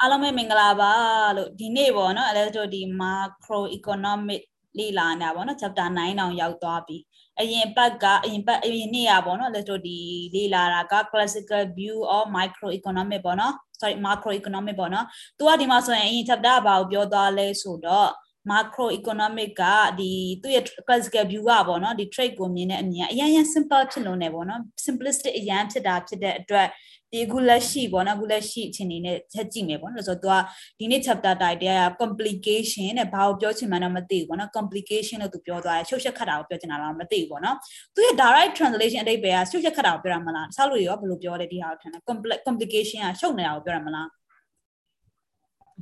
အားလုံးပဲမင်္ဂလာပါလို့ဒီနေ့ပေါ့နော်အဲဒါတို့ဒီ macro economic လေ့လာနေတာပေါ့နော် chapter 9တောင်ရောက်သွားပြီအရင်ပတ်ကအရင်ပတ်အရင်နေ့อ่ะပေါ့နော်အဲဒါတို့ဒီလေ့လာတာက classical view of microeconomic ပေါ့နော် sorry macroeconomic ပေါ့နော်သူကဒီမှာဆိုရင်အရင် chapter ကဘာကိုပြောသွားလဲဆိုတော့ macro economic ကဒီသူ့ရဲ့ classical view ကပေါ့နော်ဒီ trade ကိုမြင်တဲ့အမြင်အရင်ရင် simple ဖြစ်လို့ ਨੇ ပေါ့နော် simplistic အရင်ဖြစ်တာဖြစ်တဲ့အတွက် ဒီခုလက်ရှိပေါ့နော်ခုလက်ရှိအချိန်နေနဲ့ချက်ကြည့်မယ်ပေါ့နော်ဆိုတော့ तू ကဒီနေ့ chapter title က complication တဲ့ဘာကိုပြောချင်မှန်းတော့မသိဘူးပေါ့နော် complication လို့ तू ပြောသွားတယ်ချုပ်ချက်ခတ်တာကိုပြောချင်တာတော့မသိဘူးပေါ့နော်သူရဲ့ direct translation အဓိပ္ပာယ်ကချုပ်ချက်ခတ်တာကိုပြောတာမလားဆောက်လို့ရောဘယ်လိုပြောလဲဒီဟာကိုထင်တယ် complication ကရှုပ်နေတာကိုပြောတာမလား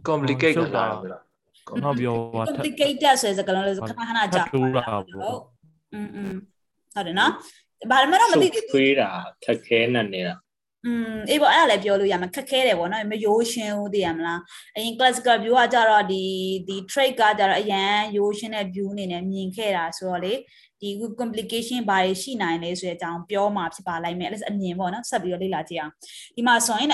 complicate ကလား ကျွန်တော်ပြောပါ complicated ဆိုတဲ့စကားလုံးလေးခဏခဏကြာဟုတ်อืมอืมဟုတ်တယ်နော်ဘာမှတော့မသိဘူးခွေးတာခက်ခဲနေနေတာ อืมအေးပေါ့အဲ့ဒါလည်းပြောလို့ရမှာခက်ခဲတယ်ပေါ့နော်မရိုးရှင်းဘူးသိရမလားအရင် classical view ကကြတော့ဒီဒီ trade ကကြတော့အရန်ရိုးရှင်းတဲ့ view အနေနဲ့မြင်ခဲ့တာဆိုတော့လေဒီ complication ဘာတွေရှိနိုင်လဲဆိုတဲ့အကြောင်းပြောမှာဖြစ်ပါလိုက်မယ်အဲ့ဒါအမြင်ပေါ့နော်ဆက်ပြီးတော့လေ့လာကြည့်အောင်ဒီမှာဆိုရင်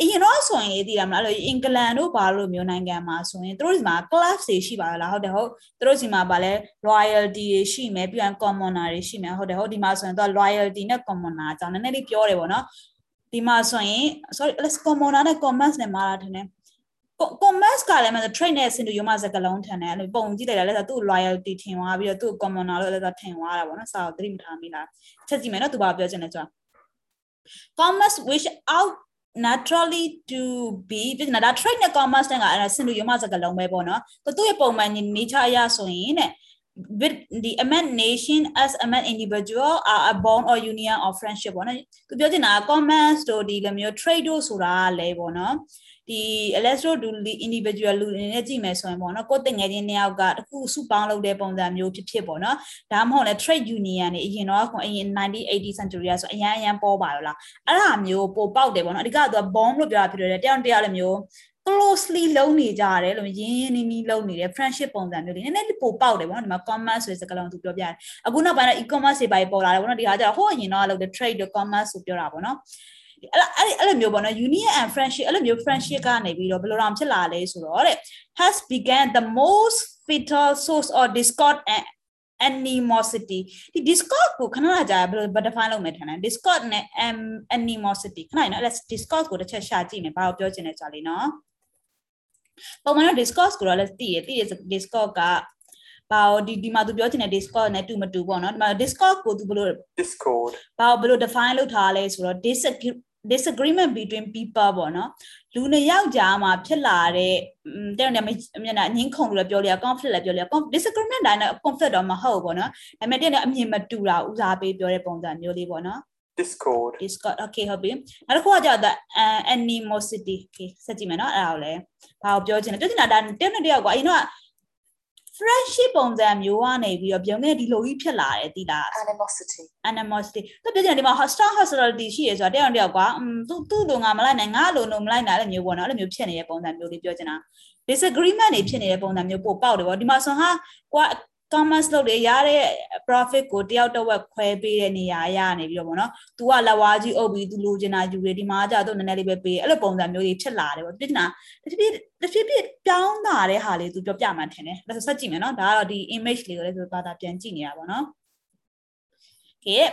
အရင်တော့ဆိုရင်သိရမလားအဲ့လိုအင်္ဂလန်တို့ဘာလို့မျိုးနိုင်ငံမှာဆိုရင်တို့ဒီမှာ class တွေရှိပါလားဟုတ်တယ်ဟုတ်တို့ဒီမှာဗာလဲ royalty တွေရှိမယ်ပြီးရင် commoner တွေရှိမယ်ဟုတ်တယ်ဟုတ်ဒီမှာဆိုရင်တော့ loyalty နဲ့ commoner အကြောင်းနည်းနည်းလေးပြောတယ်ပေါ့နော် ဒီမှာဆိုရင် sorry let's commoner နဲ့ commerce နဲ့မှားတာထင်တယ် commerce ကလည်းမဆို trade နဲ့ဆင်တူရုံမှစကလုံးထန်တယ်အဲ့လိုပုံကြည့်လိုက်တာလဲဆိုသူ့ loyalty ထင်သွားပြီးတော့သူ့ commoner လို့လည်းဆိုထင်သွားတာပေါ့နော်စာကိုသတိမထားမိလားချက်ကြည့်မယ်နော်သူဘာပြောချင်လဲဆိုတော့ commerce wish out naturally to be ပြီးနော်ဒါ trade နဲ့ commerce နဲ့ကအဲ့ဒါဆင်တူရုံမှစကလုံးပဲပေါ့နော်သူ့ရဲ့ပုံမှန် nature အရဆိုရင်တဲ့ with the amend nation as amend individual are a bond or union of friendship ပေါ့နော်သူပြောချင်တာ commerce တို့ဒီလိုမျိုး trade တို့ဆိုတာလဲပေါ့နော်ဒီ electro ဒူ individual လူအနေနဲ့ကြည့်မယ်ဆိုရင်ပေါ့နော်ကိုယ်တငယ်ချင်းနှစ်ယောက်ကတခုစုပေါင်းလုပ်တဲ့ပုံစံမျိုးဖြစ်ဖြစ်ပေါ့နော်ဒါမှမဟုတ်လဲ trade union တွေအရင်တော့အရင်1980 century ဆိုအရန်အရန်ပေါ်ပါတော့လားအဲ့ဒါမျိုးပိုပေါက်တယ်ပေါ့နော်အဓိကက bomb လို့ပြောတာဖြစ်တယ်တယောက်တယောက်လည်းမျိုး closely လုံးနေကြရတယ်လို့ရင်းရင်းနှီးနှီးလုံးနေတယ် friendship ပုံစံမျိုးလေးနည်းနည်းပိုပေါက်တယ်ပေါ့နော်ဒီမှာ commerce ဆိုတဲ့စကားလုံးသူပြောပြတယ်အခုနောက်ပိုင်းတော့ e-commerce တွေပါပေါ်လာတယ်ပေါ့နော်ဒီဟာကျတော့ဟိုအရင်တော့လုပ်တဲ့ trade တို့ commerce ဆိုပြောတာပေါ့နော်အဲ့အဲ့လိုမျိုးပေါ့နော် union and friendship အဲ့လိုမျိုး friendship ကနေပြီးတော့ဘယ်လိုတောင်ဖြစ်လာလဲဆိုတော့တဲ့ has began the most fatal source of discord and animosity ဒီ discord ကိုခဏကြာဘယ်လို define လုပ်မယ်ထင်လဲ discord နဲ့ animosity ခဏနော်အဲ့ discord ကိုတစ်ချက်ရှာကြည့်မယ်ဘာလို့ပြောချင်လဲဆိုတာလေးနော် ပုံမှန်တော့ discord ကိုတော့လည်းသိရသိရ discord ကဘာဒီဒီမှာသူပြောချင်တဲ့ Discord နဲ့တူမတူပေါ့နော်ဒီမှာ Discord ကိုသူဘယ်လို Discord ဘာဘယ်လို define လုပ်ထားလဲဆိုတော့ disagreement between people ပေါ့နော်လူနှစ်ယောက်ကြားမှာဖြစ်လာတဲ့တဲ့နေမျက်နှာအငင်းခုန်လို့လည်းပြောလို့ရ conflict လည်းပြောလို့ရ disagreement တိုင်းနဲ့ conflict တော့မဟုတ်ပေါ့နော်ဒါပေမဲ့တဲ့နေအမြင်မတူတာဦးစားပေးပြောတဲ့ပုံစံမျိုးလေးပေါ့နော် discord discord okay ဟုတ်ပြီနောက်တစ်ခုကကြာတာ animosity okay စကြည့်မယ်နော်အဲ့ဒါကိုလည်းဘာကိုပြောချင်လဲပြောချင်တာဒါတဲ့နေတယောက်ကအရင်တော့ friendship ပုံစံမျိုးကနေပြီးတော့ပြုံးနေဒီလိုကြီးဖြစ်လာတယ်တိလား animosity animosity သူပြောချင်တယ်ဒီမှာ hostile hostility ရှိရဆိုတော့တယောက်တယောက်ကอืมသူသူ့လိုငါမလိုက်နိုင်ငါလိုလိုမလိုက်နိုင်အဲ့လိုမျိုးပေါ့နော်အဲ့လိုမျိုးဖြစ်နေတဲ့ပုံစံမျိုးလေးပြောချင်တာ disagreement တွေဖြစ်နေတဲ့ပုံစံမျိုးပို့ပေါက်တယ်ပေါ့ဒီမှာဆိုဟာကွာ commerce လုပ်လေရတဲ့ profit ကိုတယောက်တစ်ဝက်ခွဲပေးတဲ့နေရာရနေပြီးတော့ဗောနော်။ तू ကလက်ဝါးကြီးအုပ်ပြီး तू လိုချင်တာယူတယ်ဒီမှာကျတော့နည်းနည်းလေးပဲပေးအဲ့လိုပုံစံမျိုးကြီးဖြစ်လာတယ်ဗော။ပြစ်နာတဖြည်းတဖြည်းဖြည်းပြောင်းလာတဲ့ဟာလေး तू ပြောပြမှထင်တယ်။ဒါဆိုဆက်ကြည့်မယ်နော်။ဒါကတော့ဒီ image လေးကိုလည်းဆိုဘာသာပြန်ကြည့်နေတာဗောနော်။ Okay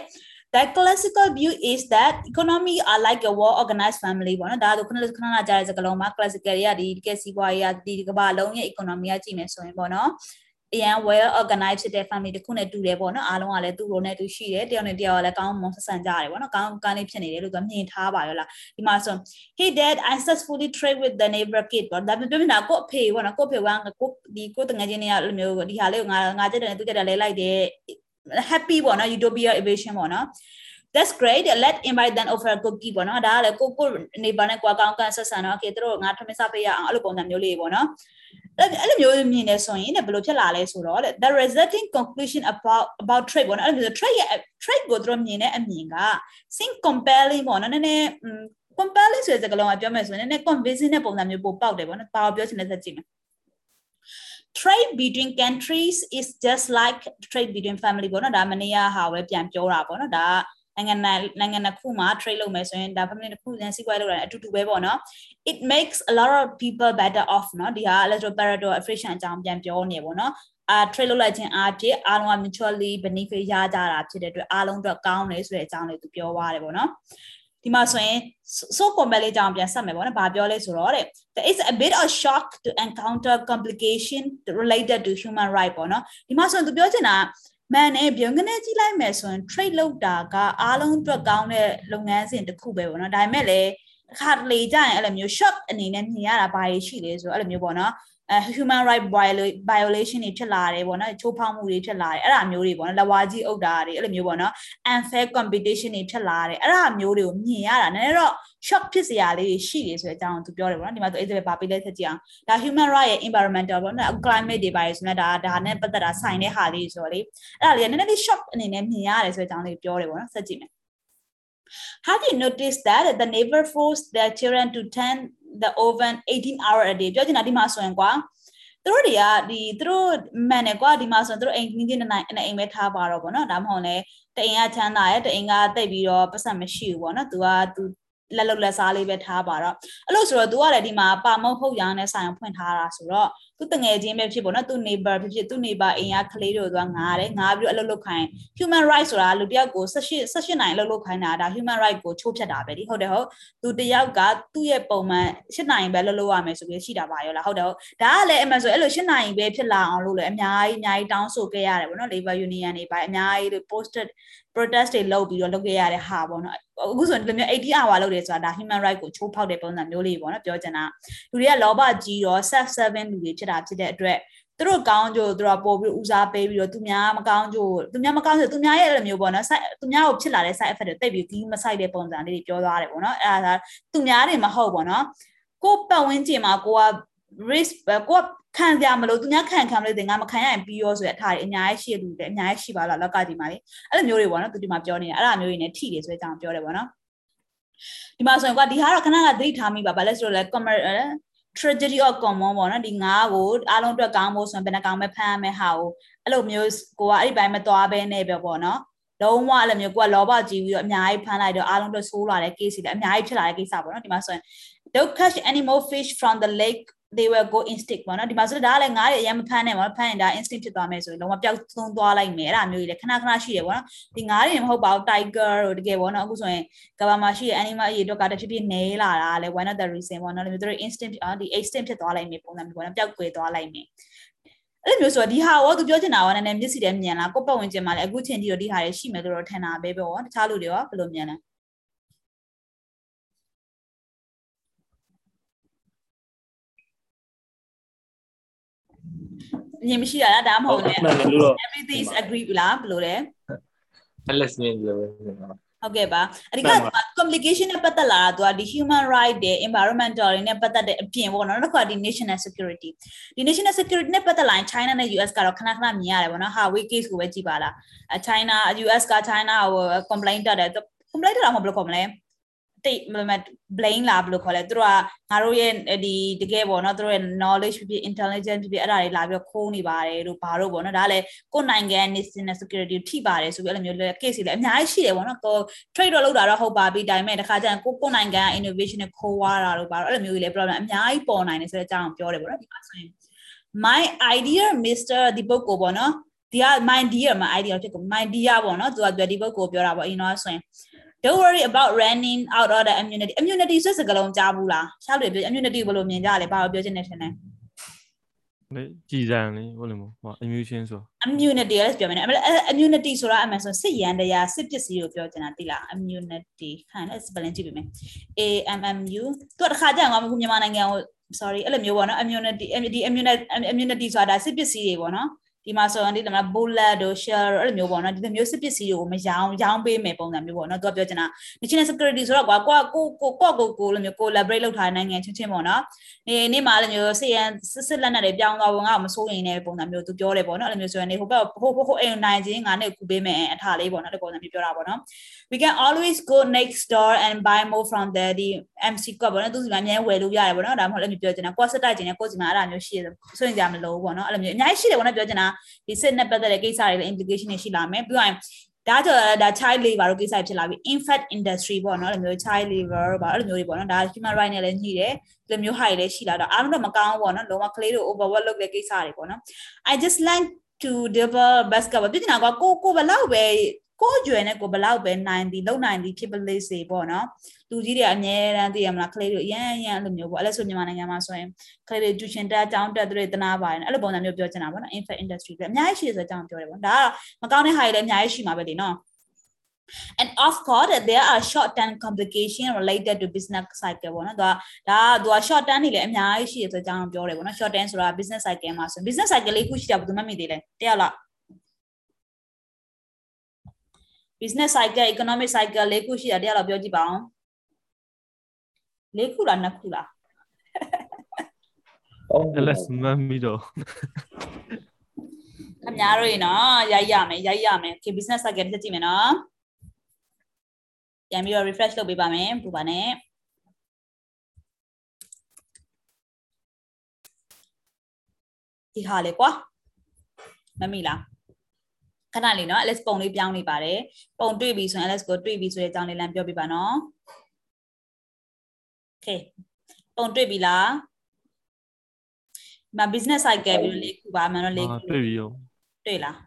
the classical view is that economy are like a well organized family ပေါ့နော်ဒါဆိုခဏခဏကြားတဲ့စကားလုံးမှာ classical တွေကဒီတကယ်စီးပွားရေးကဒီကမ္ဘာလုံးရဲ့ economy ကကြည့်မယ်ဆိုရင်ပေါ့နော် အရန် well organized ဖြစ်တဲ့ family တစ်ခုနဲ့တူတယ်ပေါ့နော်အားလုံးကလည်းသူ့လိုနဲ့သူရှိတယ်တယောက်နဲ့တယောက်ကလည်းကောင်းမွန်ဆက်ဆံကြတယ်ပေါ့နော်ကောင်းကောင်းလေးဖြစ်နေတယ်လို့သူမြင်ထားပါရောလားဒီမှာဆို he did I successfully trade with the neighbor kid ပေါ့ဒါပြောနေတာကိုအဖေပေါ့နော်ကိုအဖေကကိုဒီကိုတငယ်ချင်းတွေကလိုမျိုးဒီဟာလေးကိုငါငါကြက်တယ်နဲ့သူကြက်တယ်လဲလိုက်တယ် happy ပေါ့နော် utopia evasion ပေါ့နော် that's great let invite them over a cookie ပေါ့နော်ဒါကလည်းကိုကိုနေပါနဲ့ကွာကောင်းကန်ဆက်ဆံတော့ okay တို့ငါထမင်းစားပေးရအောင်အဲ့လိုပုံစံမျိုးလေးပေါ့နော် အဲ့လိုမျိုးမြင်နေဆိုရင်ဘယ်လိုဖြစ်လာလဲဆိုတော့ the resulting conclusion about about trade ပေါ့နော်အဲ့လို trade ရဲ့ trade ကိုတို့မြင်တဲ့အမြင်က think compelling ပေါ့နော်နည်းနည်း compelling ဆိုတဲ့စကားလုံးကပြောမယ်ဆိုရင်နည်းနည်း convincing တဲ့ပုံစံမျိုးပိုပေါက်တယ်ပေါ့နော်ဘာကိုပြောချင်လဲဆက်ကြည့်မယ် trade between countries is just like trade between family ပေါ့နော်ဒါမနေ့ကဟာပဲပြန်ပြောတာပေါ့နော်ဒါ နိုင်ငံနိုင်ငံတစ်ခုမှာ trade လုပ်မယ်ဆိုရင်ဒါ family တစ်ခုနဲ့စီးပွားရေးလုပ်တာအတူတူပဲပေါ့နော် it makes a lot of people better off เนาะဒီဟာ electoral pareto efficient အကြောင်းပြန်ပြောနေပေါ့နော်အာ trade လုပ်လိုက်ခြင်းအားဖြင့်အားလုံးက mutually benefit ရကြတာဖြစ်တဲ့အတွက်အားလုံးအတွက်ကောင်းတယ်ဆိုတဲ့အကြောင်းလေးသူပြောသွားတယ်ပေါ့နော်ဒီမှာဆိုရင် so compare လေးကြောင်ပြန်ဆက်မယ်ပေါ့နော်။ဘာပြောလဲဆိုတော့တဲ့ there is a bit of shock to encounter complication related to human right ပေါ့နော်။ဒီမှာဆိုရင်သူပြောချင်တာ မှန်တယ်ဗျုံကနေကြည့်လိုက်မယ်ဆိုရင် trade လုပ်တာကအားလုံးအတွက်ကောင်းတဲ့လုပ်ငန်းစဉ်တစ်ခုပဲပေါ့နော်။ဒါပေမဲ့လည်းအခါလေကြရင်အဲ့လိုမျိုး shock အနေနဲ့မြင်ရတာဘာတွေရှိလဲဆိုတော့အဲ့လိုမျိုးပေါ့နော် အဲ human right violation တွေဖြစ်လာတယ်ပေါ့နော်ချိုးဖောက်မှုတွေဖြစ်လာတယ်အဲ့ဒါမျိုးတွေပေါ့နော်လဝါကြီးအုပ်တာတွေအဲ့လိုမျိုးပေါ့နော် unfair competition တွေဖြစ်လာတယ်အဲ့ဒါမျိုးတွေကိုမြင်ရတာနည်းနည်းတော့ shock ဖြစ်စရာလေးတွေရှိတယ်ဆိုတဲ့အကြောင်းကိုသူပြောတယ်ပေါ့နော်ဒီမှာသူအဲ့ဒါပဲပါပေးလိုက်ချက်ကြည့်အောင်ဒါ human right ရဲ့ environmental ပေါ့နော် climate တွေပါရဆိုတော့ဒါဒါနဲ့ပတ်သက်တာဆိုင်တဲ့ဟာလေးဆိုတော့လေအဲ့ဒါလေးကနည်းနည်းလေး shock အနေနဲ့မြင်ရတယ်ဆိုတဲ့အကြောင်းလေးပြောတယ်ပေါ့နော်ဆက်ကြည့်မယ် Have you noticed that the neighbor forced their children to turn the oven 18 hour a day ပြောချင်တာဒီမှာဆိုရင်ကွာသူတို့တွေကဒီသူတို့မှန်တယ်ကွာဒီမှာဆိုရင်သူတို့အိမ်ကြီးနေနိုင်အိမ်ပဲထားပါတော့ဗောနော်ဒါမှမဟုတ်လဲတအိမ်ကချမ်းသာရဲ့တအိမ်ကတိတ်ပြီးတော့ပတ်စံမရှိဘူးဗောနော်သူကသူလက်လုတ်လက်စားလေးပဲထားပါတော့အဲ့လိုဆိုတော့ तू ကလည်းဒီမှာပါမုတ်ဟုတ်ရောင်းနဲ့ဆိုင်ဖွင့်ထားတာဆိုတော့ သူတငယ်ချင်းပဲဖြစ်ပေါ့နော်သူ neighbor ဖြစ်ဖြစ်သူ neighbor အိမ်ကကလေးတို့ကငားတယ်ငားပြီးတော့အလုပ်လုပ်ခိုင်း human right ဆိုတာလူတယောက်ကို18 18နိုင်အလုပ်လုပ်ခိုင်းတာဒါ human right ကိုချိုးဖျက်တာပဲဒီဟုတ်တယ်ဟုတ်သူတယောက်ကသူ့ရဲ့ပုံမှန်8နိုင်ပဲလုပ်လုပ်ရမယ်ဆိုပြီးရှိတာပါရောလားဟုတ်တယ်ဟုတ်ဒါကလည်းအမှန်ဆိုအဲ့လို8နိုင်ပဲဖြစ်လာအောင်လို့လည်းအများကြီးအများကြီးတောင်းဆိုခဲ့ရတယ်ပေါ့နော် labor union တွေပါအများကြီး posted protest တွေလုပ်ပြီးတော့လုပ်ခဲ့ရတဲ့ဟာပေါ့နော်အခုဆိုရင်ဒီလိုမျိုး80 hour လုပ်တယ်ဆိုတာဒါ human right ကိုချိုးဖောက်တဲ့ပုံစံမျိုးလေးပေါ့နော်ပြောချင်တာလူတွေကလောဘကြီးတော့ self serving လူတွေဖြစ်တာဖြစ်တဲ့အတွက်သူတို့ကောင်းကြိုသူတို့ပို့ပြီးဦးစားပေးပြီးတော့သူများမကောင်းကြိုသူများမကောင်းကြိုသူများရဲ့အဲ့လိုမျိုးပေါ့နော် side သူများကိုဖြစ်လာတဲ့ side effect တွေတိတ်ပြီးကြီးမဆိုင်တဲ့ပုံစံလေးတွေပြောသွားတယ်ပေါ့နော်အဲ့ဒါသူများတွေမဟုတ်ပေါ့နော်ကိုပတ်ဝန်းကျင်မှာကိုက risk ကိုကခံကြမလို့သူများခံခံလို့တင်ငါမခံရရင်ပြီးရောဆိုတဲ့အထားတွေအများကြီးရှိလို့တယ်အများကြီးရှိပါလားလောက်ကဒီမှာလေအဲ့လိုမျိုးတွေပေါ့နော်သူဒီမှာပြောနေတာအဲ့လိုမျိုးတွေနဲ့ထိတယ်ဆိုတဲ့အကြောင်းပြောတယ်ပေါ့နော်ဒီမှာဆိုရင်ကွာဒီဟာတော့ခဏကသတိထားမိပါဘာလဲဆိုတော့လဲ tragedy of common ပေါ့နော်ဒီငါးကိုအားလုံးအတွက်ကောင်းဖို့ဆိုရင်ဘယ်နှကောင်ပဲဖမ်းရမယ်ဟာကိုအဲ့လိုမျိုးကိုကအဲ့ဒီပိုင်းမသွားဘဲနဲ့ပဲပေါ့နော်လုံးဝအဲ့လိုမျိုးကိုကလောဘကြီးပြီးတော့အများကြီးဖမ်းလိုက်တော့အားလုံးအတွက်ဆိုးလာတဲ့ case တွေလည်းအများကြီးဖြစ်လာတဲ့ကိစ္စပေါ့နော်ဒီမှာဆိုရင် don't catch any more fish from the lake they will go instinct ပေါ့နော်ဒီမှာဆိုတော့ဒါကလည်းငါးတွေအရင်မဖမ်းနဲ့ပေါ့နော်ဖမ်းရင်ဒါ instinct ဖြစ်သွားမယ်ဆိုရင်လုံးဝပျောက်ဆုံးသွားလိုက်မယ်အဲ့ဒါမျိုးကြီးလည်းခဏခဏရှိတယ်ပေါ့နော်ဒီငါးတွေမဟုတ်ပါဘူး tiger တို့တကယ်ပေါ့နော်အခုဆိုရင်ကဘာမှာရှိတဲ့ animal အရေးတော့ကတဖြည်းဖြည်းနေလာတာလည်း one of the reason ပေါ့နော်ဒီမျိုးတို့ instinct ဒီ extinct ဖြစ်သွားလိုက်မယ်ပုံစံမျိုးပေါ့နော်ပျောက်ကွယ်သွားလိုက်မယ်အဲ့လိုမျိုးဆိုတော့ဒီဟာရောသူပြောချင်တာကလည်းနည်းနည်းမျက်စိတည်းမြင်လားကိုယ့်ပတ်ဝန်းကျင်မှာလည်းအခုချိန်ထိတော့ဒီဟာတွေရှိမယ်လို့တော့ထင်တာပဲပေါ့တခြားလူတွေရောဘယ်လိုမြင်လဲ ညင်မရှိရလားဒါမှမဟုတ်လေ everything is agree လားဘယ်လိုလဲ listening လို့ပဲဟုတ်ကဲ့ပါအဓိက communication နဲ့ပတ်သက်လာတာသူကဒီ human right တွေ environmental တွေနဲ့ပတ်သက်တဲ့အပြင်ပေါ့နော်နောက်တစ်ခါဒီ national security ဒီ national security နဲ့ပတ်သက်လာရင် China နဲ့ US ကတော့ခဏခဏမြင်ရတယ်ပေါ့နော် Huawei case ကိုပဲကြည့်ပါလား China US က China ကို complaint တက်တယ် complaint တက်တာမဟုတ်ဘယ်လိုခေါ်မလဲ တိတ် blame လာဘယ်လိုခေါ်လဲသူတို့ကငါတို့ရဲ့ဒီတကယ်ပေါ့နော်သူတို့ရဲ့ knowledge ဖြစ်ဖြစ် intelligence ဖြစ်ဖြစ်အဲ့ဒါတွေလာပြီးတော့ခိုးနေပါတယ်တို့ဘာတို့ပေါ့နော်ဒါလည်းကိုယ်နိုင်ငံ national security ထိပါတယ်ဆိုပြီးအဲ့လိုမျိုးလည်း case တွေလည်းအများကြီးရှိတယ်ပေါ့နော်ကို trade တော့လုပ်တာတော့ဟုတ်ပါပြီဒါပေမဲ့တခါကျရင်ကိုကိုယ်နိုင်ငံ innovation နဲ့ခိုးွားတာတို့ဘာတို့အဲ့လိုမျိုးကြီးလည်း problem အများကြီးပေါ်နိုင်တယ်ဆိုတဲ့အကြောင်းပြောတယ်ပေါ့နော်ဒီမှာဆိုရင် my idea mr ဒီပုဂ္ဂိုလ်ပေါ့နော်ဒီက my dear my idea ဖြစ်ကို my dear ပေါ့နော်သူကဒီပုဂ္ဂိုလ်ပြောတာပေါ့အရင်တော့ဆိုရင် don't worry about running out of the immunity immunity ဆိုစကားလုံးကြားဘူးလားရှားလို့ပြော immunity ဘယ်လိုမြင်ကြလဲဘာလို့ပြောချင်နေထင်လဲလေကြည်စံလေဟုတ်လို့မဟုတ် immunity ဆို immunity လည်းပြောမယ်နော် immunity ဆိုတာအမှန်ဆိုစစ်ရန်တရားစစ်ပစ္စည်းကိုပြောချင်တာတိလား immunity ခိုင်းလဲ spelling ကြည့်ပေးမယ် a m m u သူတခါကျရင်ငါမကူမြန်မာနိုင်ငံကို sorry အဲ့လိုမျိုးပေါ့နော် immunity immunity immunity ဆိုတာစစ်ပစ္စည်းတွေပေါ့နော် ဒီမှာဆိုရင်ဒီမှာ bullet တို့ shell တို့အဲ့လိုမျိုးပေါ့နော်ဒီလိုမျိုးစစ်ပစ္စည်းတွေကိုမရောင်းရောင်းပေးမယ်ပုံစံမျိုးပေါ့နော်သူကပြောချင်တာ national security ဆိုတော့ကွာကိုကိုကိုကိုကိုကိုလိုမျိုး collaborate လုပ်ထားတဲ့နိုင်ငံချင်းချင်းပေါ့နော်နေနေ့မှာအဲ့လိုမျိုးစစ်ရန်စစ်စစ်လက်နက်တွေပြောင်းသွားဖို့ငါ့ကိုမစိုးရင်လည်းပုံစံမျိုးသူပြောတယ်ပေါ့နော်အဲ့လိုမျိုးဆိုရင်နေဟိုဘက်ဟိုဟိုဟိုအိမ်နိုင်ချင်းငါနဲ့ကူပေးမယ်အထားလေးပေါ့နော်ဒီပုံစံမျိုးပြောတာပေါ့နော် we can always go next door and buy more from there ဒီ MC ကပေါ့နော်သူစီမှာအများဝယ်လို့ရတယ်ပေါ့နော်ဒါမှမဟုတ်လည်းပြောချင်တာကိုစတိုက်ချင်တယ်ကိုစီမှာအဲ့ဒါမျိုးရှိတယ်ဆိုရင်ကြမလို့ပေါ့နော်အဲ့လိုမျိုးအများကြီးရှိတယ်ပေါ့နော်ပြောချင်တာဒီစစ်နဲ့ပတ်သက်တဲ့ကိစ္စတွေလည်း implication တွေရှိလာမယ်ပြီးရင်ဒါကြောင့်ဒါ child labor တို့ကိစ္စဖြစ်လာပြီ infant industry ပေါ့နော်အဲ့လိုမျိုး child labor ပေါ့အဲ့လိုမျိုးတွေပေါ့နော်ဒါ human right နဲ့လည်းညှိတယ်ဒီလိုမျိုး high လည်းရှိလာတော့အားလုံးတော့မကောင်းဘူးပေါ့နော်လုံးဝကလေးတို့ overwork လုပ်တဲ့ကိစ္စတွေပေါ့နော် I just like to develop basketball ပြနေတာကကိုကိုဘယ်လောက်ပဲ ကိုကျွယ်နဲ့ကိုဘယ်လောက်ပဲနိုင်သည်လုံနိုင်သည်ဖြစ်ပလေးစေပေါ့နော်လူကြီးတွေအများတန်းသိရမလားကလေးတွေအရန်အရန်အဲ့လိုမျိုးပေါ့အဲ့လိုဆိုမြန်မာနိုင်ငံမှာဆိုရင်ကလေးတွေကျူရှင်တက်အကြောင်းတက်တွေတနာပါတယ်အဲ့လိုပုံစံမျိုးပြောချင်တာပေါ့နော် infant industry ပဲအများကြီးရှိတယ်ဆိုတဲ့အကြောင်းပြောတယ်ပေါ့ဒါကမကောင်းတဲ့ဟာတွေလည်းအများကြီးရှိမှာပဲလေနော် and of course there are short term complication related to business cycle ပေါ့နော်ဒါဒါသူက short term နေလည်းအများကြီးရှိရဆိုအကြောင်းပြောတယ်ပေါ့နော် short term ဆိုတာ business cycle မှာဆို business cycle လေးခုရှိတာဘယ်သူမှမသိသေးလဲတယောက်လား business cycle economic cycle လေးခုရှိတာတရားတော့ပြောကြည့်ပါအောင်လေးခုလားနှစ်ခုလားအဲ့လက်မှတ်ပြီးတော့ခင်ဗျားတို့ရေနော်ရိုက်ရမယ်ရိုက်ရမယ် okay business cycle တစ်ချက်ကြည့်မယ်နော်ပြန်ပြီးတော့ refresh လုပ်ပေးပါမယ်ပူပါနဲ့ဒီဟာလေကွာမမိလား ခဏလေးနော် Alex ပုံလေးပြောင်းနေပါတယ်ပုံတွေ့ပြီဆိုရင် Alex ကိုတွေ့ပြီဆိုတဲ့အကြောင်းလေးလမ်းပြောပြပါနော် Okay ပုံတွေ့ပြီလားမ business cycle ပြီးလေးခုပါမှန်တော့လေးခုတွေ့ပြီးရောတွေ့လား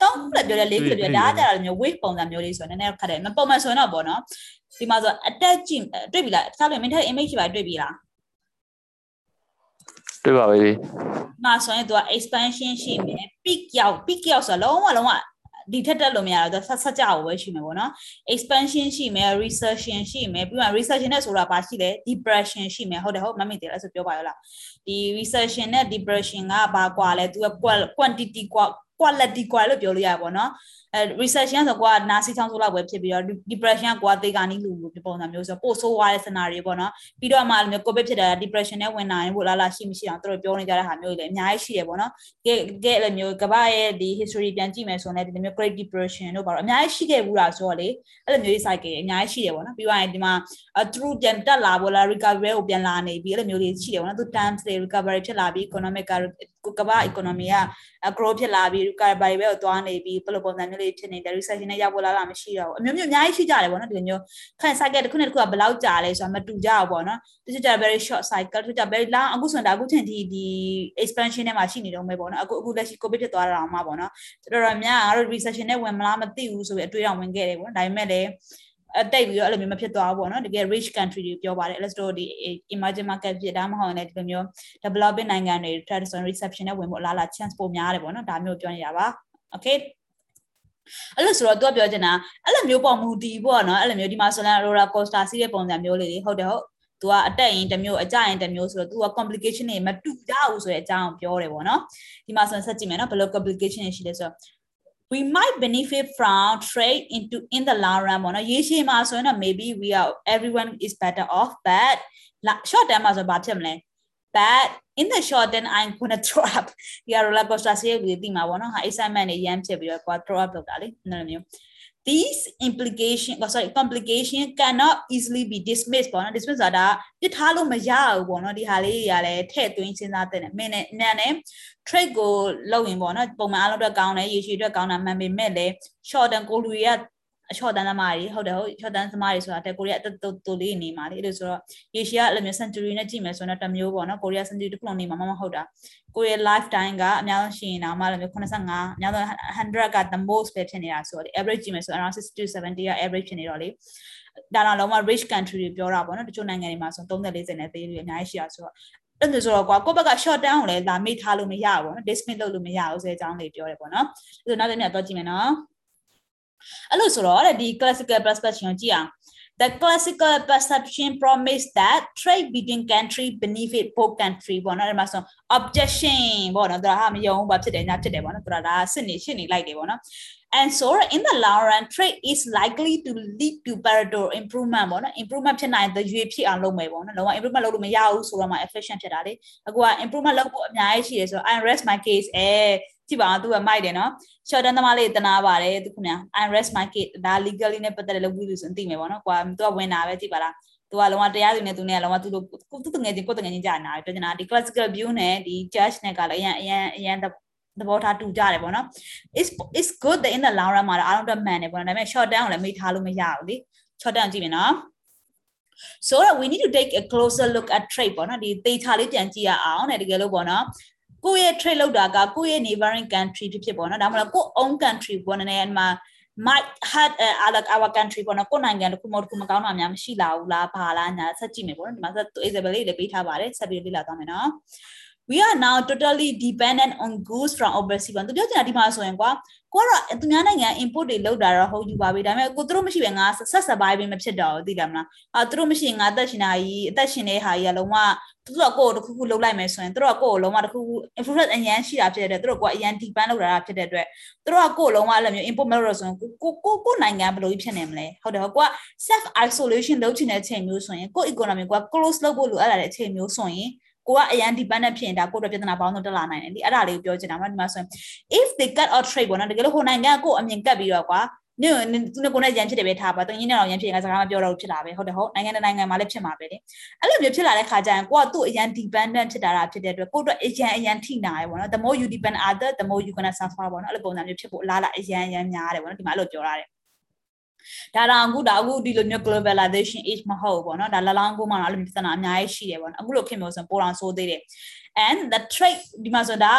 တောင်းပြပြောတယ်လေးခုပြောဒါကကြတာမျိုး wave ပုံစံမျိုးလေးဆိုတော့နည်းနည်းခက်တယ်မပုံမှန်ဆိုရင်တော့ပေါ့နော်ဒီမှာဆို attach ကြည့်တွေ့ပြီလားဆက်လို့ mental image ပါတွေ့ပြီလား တွေ့ပါပြီမှာဆိုရင်သူက expansion ရှိမယ် peak ရောက် peak ရောက်ဆိုတော့လုံးဝလုံးဝဒီထက်တက်လို့မရတော့သူဆက်ဆက်ကြအောင်ပဲရှိမယ်ပေါ့နော် expansion ရှိမယ် recession ရှိမယ်ပြီးမှ recession နဲ့ဆိုတာဘာရှိလဲ depression ရှိမယ်ဟုတ်တယ်ဟုတ်မမေ့တယ်အဲ့ဆိုပြောပါရလားဒီ recession နဲ့ depression ကဘာကွာလဲသူက quantity ကွာ quality ကွာလို့ပြောလို့ရပါဘောနော်အဲ recession ဆိုကွာနာစီချောင်းဆိုလောက်ပဲဖြစ်ပြီးတော့ depression ကွာသေကာနီးလူလူဒီပုံစံမျိုးဆိုပို့ဆိုးသွားတဲ့ scenario ပေါ့နော်ပြီးတော့မှမျိုး covid ဖြစ်တာ depression နဲ့ဝင်နိုင်ဖို့လားလားရှိမရှိအောင်သူတို့ပြောနေကြတဲ့ဟာမျိုးတွေလည်းအများကြီးရှိတယ်ပေါ့နော်ကဲကဲအဲ့လိုမျိုးကမ္ဘာရဲ့ဒီ history ပြန်ကြည့်မယ်ဆိုရင်လည်းဒီလိုမျိုး great depression တို့ပါတော့အများကြီးရှိခဲ့ဘူးလားဆိုတော့လေအဲ့လိုမျိုး cycle အများကြီးရှိတယ်ပေါ့နော်ပြီးတော့ဒီမှာ through ပြန်တက်လာဖို့လား recovery ကိုပြန်လာနေပြီအဲ့လိုမျိုးတွေရှိတယ်ပေါ့နော်သူ times တွေ recovery ဖြစ်လာပြီး economic ကကမ္ဘာ economy က grow ဖြစ်လာပြီး recovery ပဲကိုသွားနေပြီးဘယ်လိုပုံစံမျိုးလေးဖြစ်နေတယ် recession နဲ့ရောက်ပေါ်လာတာမရှိတော့ဘူးအမျိုးမျိုးအများကြီးရှိကြတယ်ပေါ့နော်ဒီလိုမျိုးခန့် cycle တစ်ခုနဲ့တစ်ခုကဘယ်လောက်ကြာလဲဆိုတာမတူကြဘူးပေါ့နော်တချို့ကြ very short cycle တချို့ကြ very long အခုဆိုရင်ဒါအခုချိန်ဒီဒီ expansion နဲ့မှာရှိနေတော့မယ်ပေါ့နော်အခုအခုလက်ရှိ covid ဖြစ်သွားတာမှပေါ့နော်တော်တော်များငါတို့ recession နဲ့ဝင်မလားမသိဘူးဆိုပြီးအတွေးအောင်ဝင်ခဲ့တယ်ပေါ့နော်ဒါပေမဲ့လည်း အတိတ်ပြီးတော့အဲ့လိုမျိုးမဖြစ်သွားဘူးပေါ့နော်တကယ် rich country တွေပြောပါတယ် let's do ဒီ emerging market ဖြစ်ဒါမှမဟုတ်လည်းဒီလိုမျိုး developing နိုင်ငံတွေ traditional reception နဲ့ဝင်ဖို့အလားအလာ chance ပိုများတယ်ပေါ့နော်ဒါမျိုးပြောနေတာပါ okay အဲ့လိုဆိုတော့သူကပြောချင်တာအဲ့လိုမျိုးပေါ့မူတီပေါ့နော်အဲ့လိုမျိုးဒီမှာဆိုရင် roller coaster စီးတဲ့ပုံစံမျိုးလေးတွေဟုတ်တယ်ဟုတ်သူကအတက်ရင်တစ်မျိုးအကြရင်တစ်မျိုးဆိုတော့သူက complication တွေမတူကြဘူးဆိုတဲ့အကြောင်းပြောတယ်ပေါ့နော်ဒီမှာဆိုရင်ဆက်ကြည့်မယ်နော်ဘယ်လို complication တွေရှိလဲဆိုတော့ we might benefit from trade into in the long run ပေါ့နော်ရေရှည်မှာဆိုရင်တော့ maybe we are everyone is better off but short term မှာဆိုဘာဖြစ်မလဲ but in the short term i'm going to throw up ဒီ roller coaster ဆေးကိုဒီမှာပေါ့နော်ဟာ excitement တွေရမ်းဖြစ်ပြီးတော့ကွာ throw up လုပ်တာလေအဲ့လိုမျိုး these implication oh, sorry complication cannot easily be dismissed ပေါ့နော် dismiss ဆိုတာပြစ်ထားလို့မရဘူးပေါ့နော်ဒီဟာလေးတွေကလည်းထည့်သွင်းစဉ်းစားတဲ့မင်းနဲ့နန်းနဲ့ trade ကိုလုပ်ရင်ပေါ့နော်ပုံမှန်အားလုံးအတွက်ကောင်းတယ်ရေရှည်အတွက်ကောင်းတာမှန်ပေမဲ့လည်း short term ကိုလူတွေက အချော့တန်းသမားတွေဟုတ်တယ်ဟုတ်ချော့တန်းသမားတွေဆိုတာတဲ့ကိုရီးယားအတူတူလေးနေမှာလေအဲ့လိုဆိုတော့ရေရှည်ကအဲ့လိုမျိုး century နဲ့ကြည့်မယ်ဆိုတော့တစ်မျိုးပေါ့နော်ကိုရီးယား century တစ်ခုလုံးနေမှာမမဟုတ်တာကိုရီးယား lifetime ကအများဆုံးရှိရင်တော့မှလည်း85အများဆုံး100က the most ပဲဖြစ်နေတာဆိုတော့ average ကြည့်မယ်ဆို around 60 to 70က average ဖြစ်နေတော့လေဒါတော့လုံးဝ rich country တွေပြောတာပေါ့နော်တချို့နိုင်ငံတွေမှာဆို30 40နဲ့သေးတွေအများကြီးရှိတာဆိုတော့အဲ့ဒါဆိုတော့ကွာကိုယ့်ဘက်က short term ကိုလည်းဒါမိထားလို့မရဘူးပေါ့နော် dismiss လုပ်လို့မရဘူးဆိုတဲ့အကြောင်းလေးပြောတယ်ပေါ့နော်အဲ့ဒါနောက်တစ်မြတ်တော့ကြည့်မယ်နော် အဲ့လိုဆိုတော့ဒီ classical perception ကိုကြည့်အောင် The classical perception promise that trade between country benefit both country ပေါ့နော်ဒီမှာဆို objection ပေါ့နော်ဒါဟာမယုံဘူးဘာဖြစ်တယ်ညာဖြစ်တယ်ပေါ့နော်ဒါဒါစစ်နေရှင်းနေလိုက်တယ်ပေါ့နော် and so in the long run trade is likely to lead to Pareto improvement ပေါ့နော် improvement ဖြစ်နိုင်တဲ့ရွေဖြစ်အောင်လုပ်မယ်ပေါ့နော်လုံးဝ improvement လုပ်လို့မရဘူးဆိုတော့မှ efficient ဖြစ်တာလေအခုက improvement လုပ်ဖို့အများကြီးရှိတယ်ဆိုတော့ I rest my case အဲ ကြည့်ပါဦးသူကမိုက်တယ်နော် short term သမားလေးတနာပါတယ်သူခင်ဗျာ I rest my case ဒါ legally နဲ့ပတ်သက်တဲ့လုပ်ပြီးလို့ဆိုရင်သိမယ်ပေါ့နော်ကွာသူကဝင်တာပဲကြည့်ပါလားသူကလုံးဝတရားသူနဲ့သူနဲ့လုံးဝသူတို့သူတငယ်ချင်းကိုတငယ်ချင်းကြာနာပြောချင်တာဒီ classical view နဲ့ဒီ judge နဲ့ကလည်းအရင်အရင်အရင်သဘောထားတူကြတယ်ပေါ့နော် is is good the in the long run မှာတော့အားလုံးအတွက်မှန်တယ်ပေါ့နော်ဒါပေမဲ့ short term ကိုလည်းမေ့ထားလို့မရဘူးလေ short term ကြည့်မယ်နော် so that we need to take a closer look at trade ပေါ့နော်ဒီ data လေးပြန်ကြည့်ရအောင်တဲ့တကယ်လို့ပေါ့နော် ကိုယ့်ရဲ့ trade လောက်တာကကိုယ့်ရဲ့ neighboring country ဖြစ်ဖြစ်ပေါ့နော်ဒါမှမဟုတ်ကိုယ့် own country ပေါ့နော်ဒီမှာ might had uh, our our country ပေါ့နော်ကိုယ်နိုင်ငံတခုမဟုတ်တခုမကောင်းတာများမရှိလာဘူးလားဘာလားညာဆက်ကြည့်မယ်ပေါ့နော်ဒီမှာဆက် example လေးလည်းပေးထားပါတယ်ဆက်ပြီးလေ့လာသွားမယ်နော် we are now totally dependent on goods from overseas ဘာသူပြောချင်တာဒီမှာဆိုရင်ကွာကိုကတော့သူများနိုင်ငံ import တွေလုပ်တာတော့ဟုတ်ယူပါပြီဒါပေမဲ့ကိုသူတို့မရှိပဲငါဆက် survive မဖြစ်တော့ဘူးသိတယ်မလားအာသူတို့မရှိငါအသက်ရှင်တာကြီးအသက်ရှင်တဲ့ဟာကြီးကလုံးဝသူတို့ကကိုယ်တခုခုလုပ်လိုက်မယ်ဆိုရင်သူတို့ကကိုယ်လုံးဝတခုခု influence အရန်ရှိတာဖြစ်တဲ့အတွက်သူတို့ကအရန် depend လုပ်တာဖြစ်တဲ့အတွက်သူတို့ကကိုယ်လုံးဝအဲ့လိုမျိုး import မလုပ်တော့ဆိုရင်ကိုကိုကိုနိုင်ငံဘယ်လိုဖြစ်နေမလဲဟုတ်တယ်ဟုတ်ကိုက self isolation လုပ်ချင်တဲ့အချိန်မျိုးဆိုရင်ကို economy ကို close လုပ်ဖို့လိုအပ်လာတဲ့အချိန်မျိုးဆိုရင် ကိုကအရန် dependent ဖြစ်ရင်ဒါကိုတော့ပြဿနာပေါင်းတော့တက်လာနိုင်တယ်ဒီအဲ့ဒါလေးကိုပြောချင်တာမဟုတ်ဒီမှာဆိုရင် if they cut or trade ပေါ့နော်တကယ်လို့ဟိုနိုင်ငံကကိုအမြင်ကတ်ပြီးတော့ကွာနင်သူနဲ့ကိုနဲ့ရန်ဖြစ်တယ်ပဲထားပါသူရင်းနဲ့တော့ရန်ဖြစ်ရင်ကစကားမပြောတော့ဖြစ်လာပဲဟုတ်တယ်ဟုတ်နိုင်ငံနဲ့နိုင်ငံမှာလည်းဖြစ်မှာပဲလေအဲ့လိုမျိုးဖြစ်လာတဲ့ခါကျရင်ကိုကသူ့အရန် dependent ဖြစ်တာတာဖြစ်တဲ့အတွက်ကိုတော့အရန်အရန်ထိနာရပေါ့နော် the more you depend other the more you gonna suffer ပေါ့နော်အဲ့လိုပုံစံမျိုးဖြစ်ဖို့အလားလားအရန်အရန်များတယ်ပေါ့နော်ဒီမှာအဲ့လိုပြောရတယ် ဒါတော့အခုဒါအခုဒီလိုမျိုး globalization age မဟုတ်ဘူးပေါ့နော်ဒါလလောင်းကိုမှတော့အဲ့လိုမျိုးပြဿနာအများကြီးရှိတယ်ပေါ့နော်အခုလိုခင်မျိုးဆိုပိုတောင်ဆိုးသေးတယ် and the trade ဒီမှာဆိုဒါ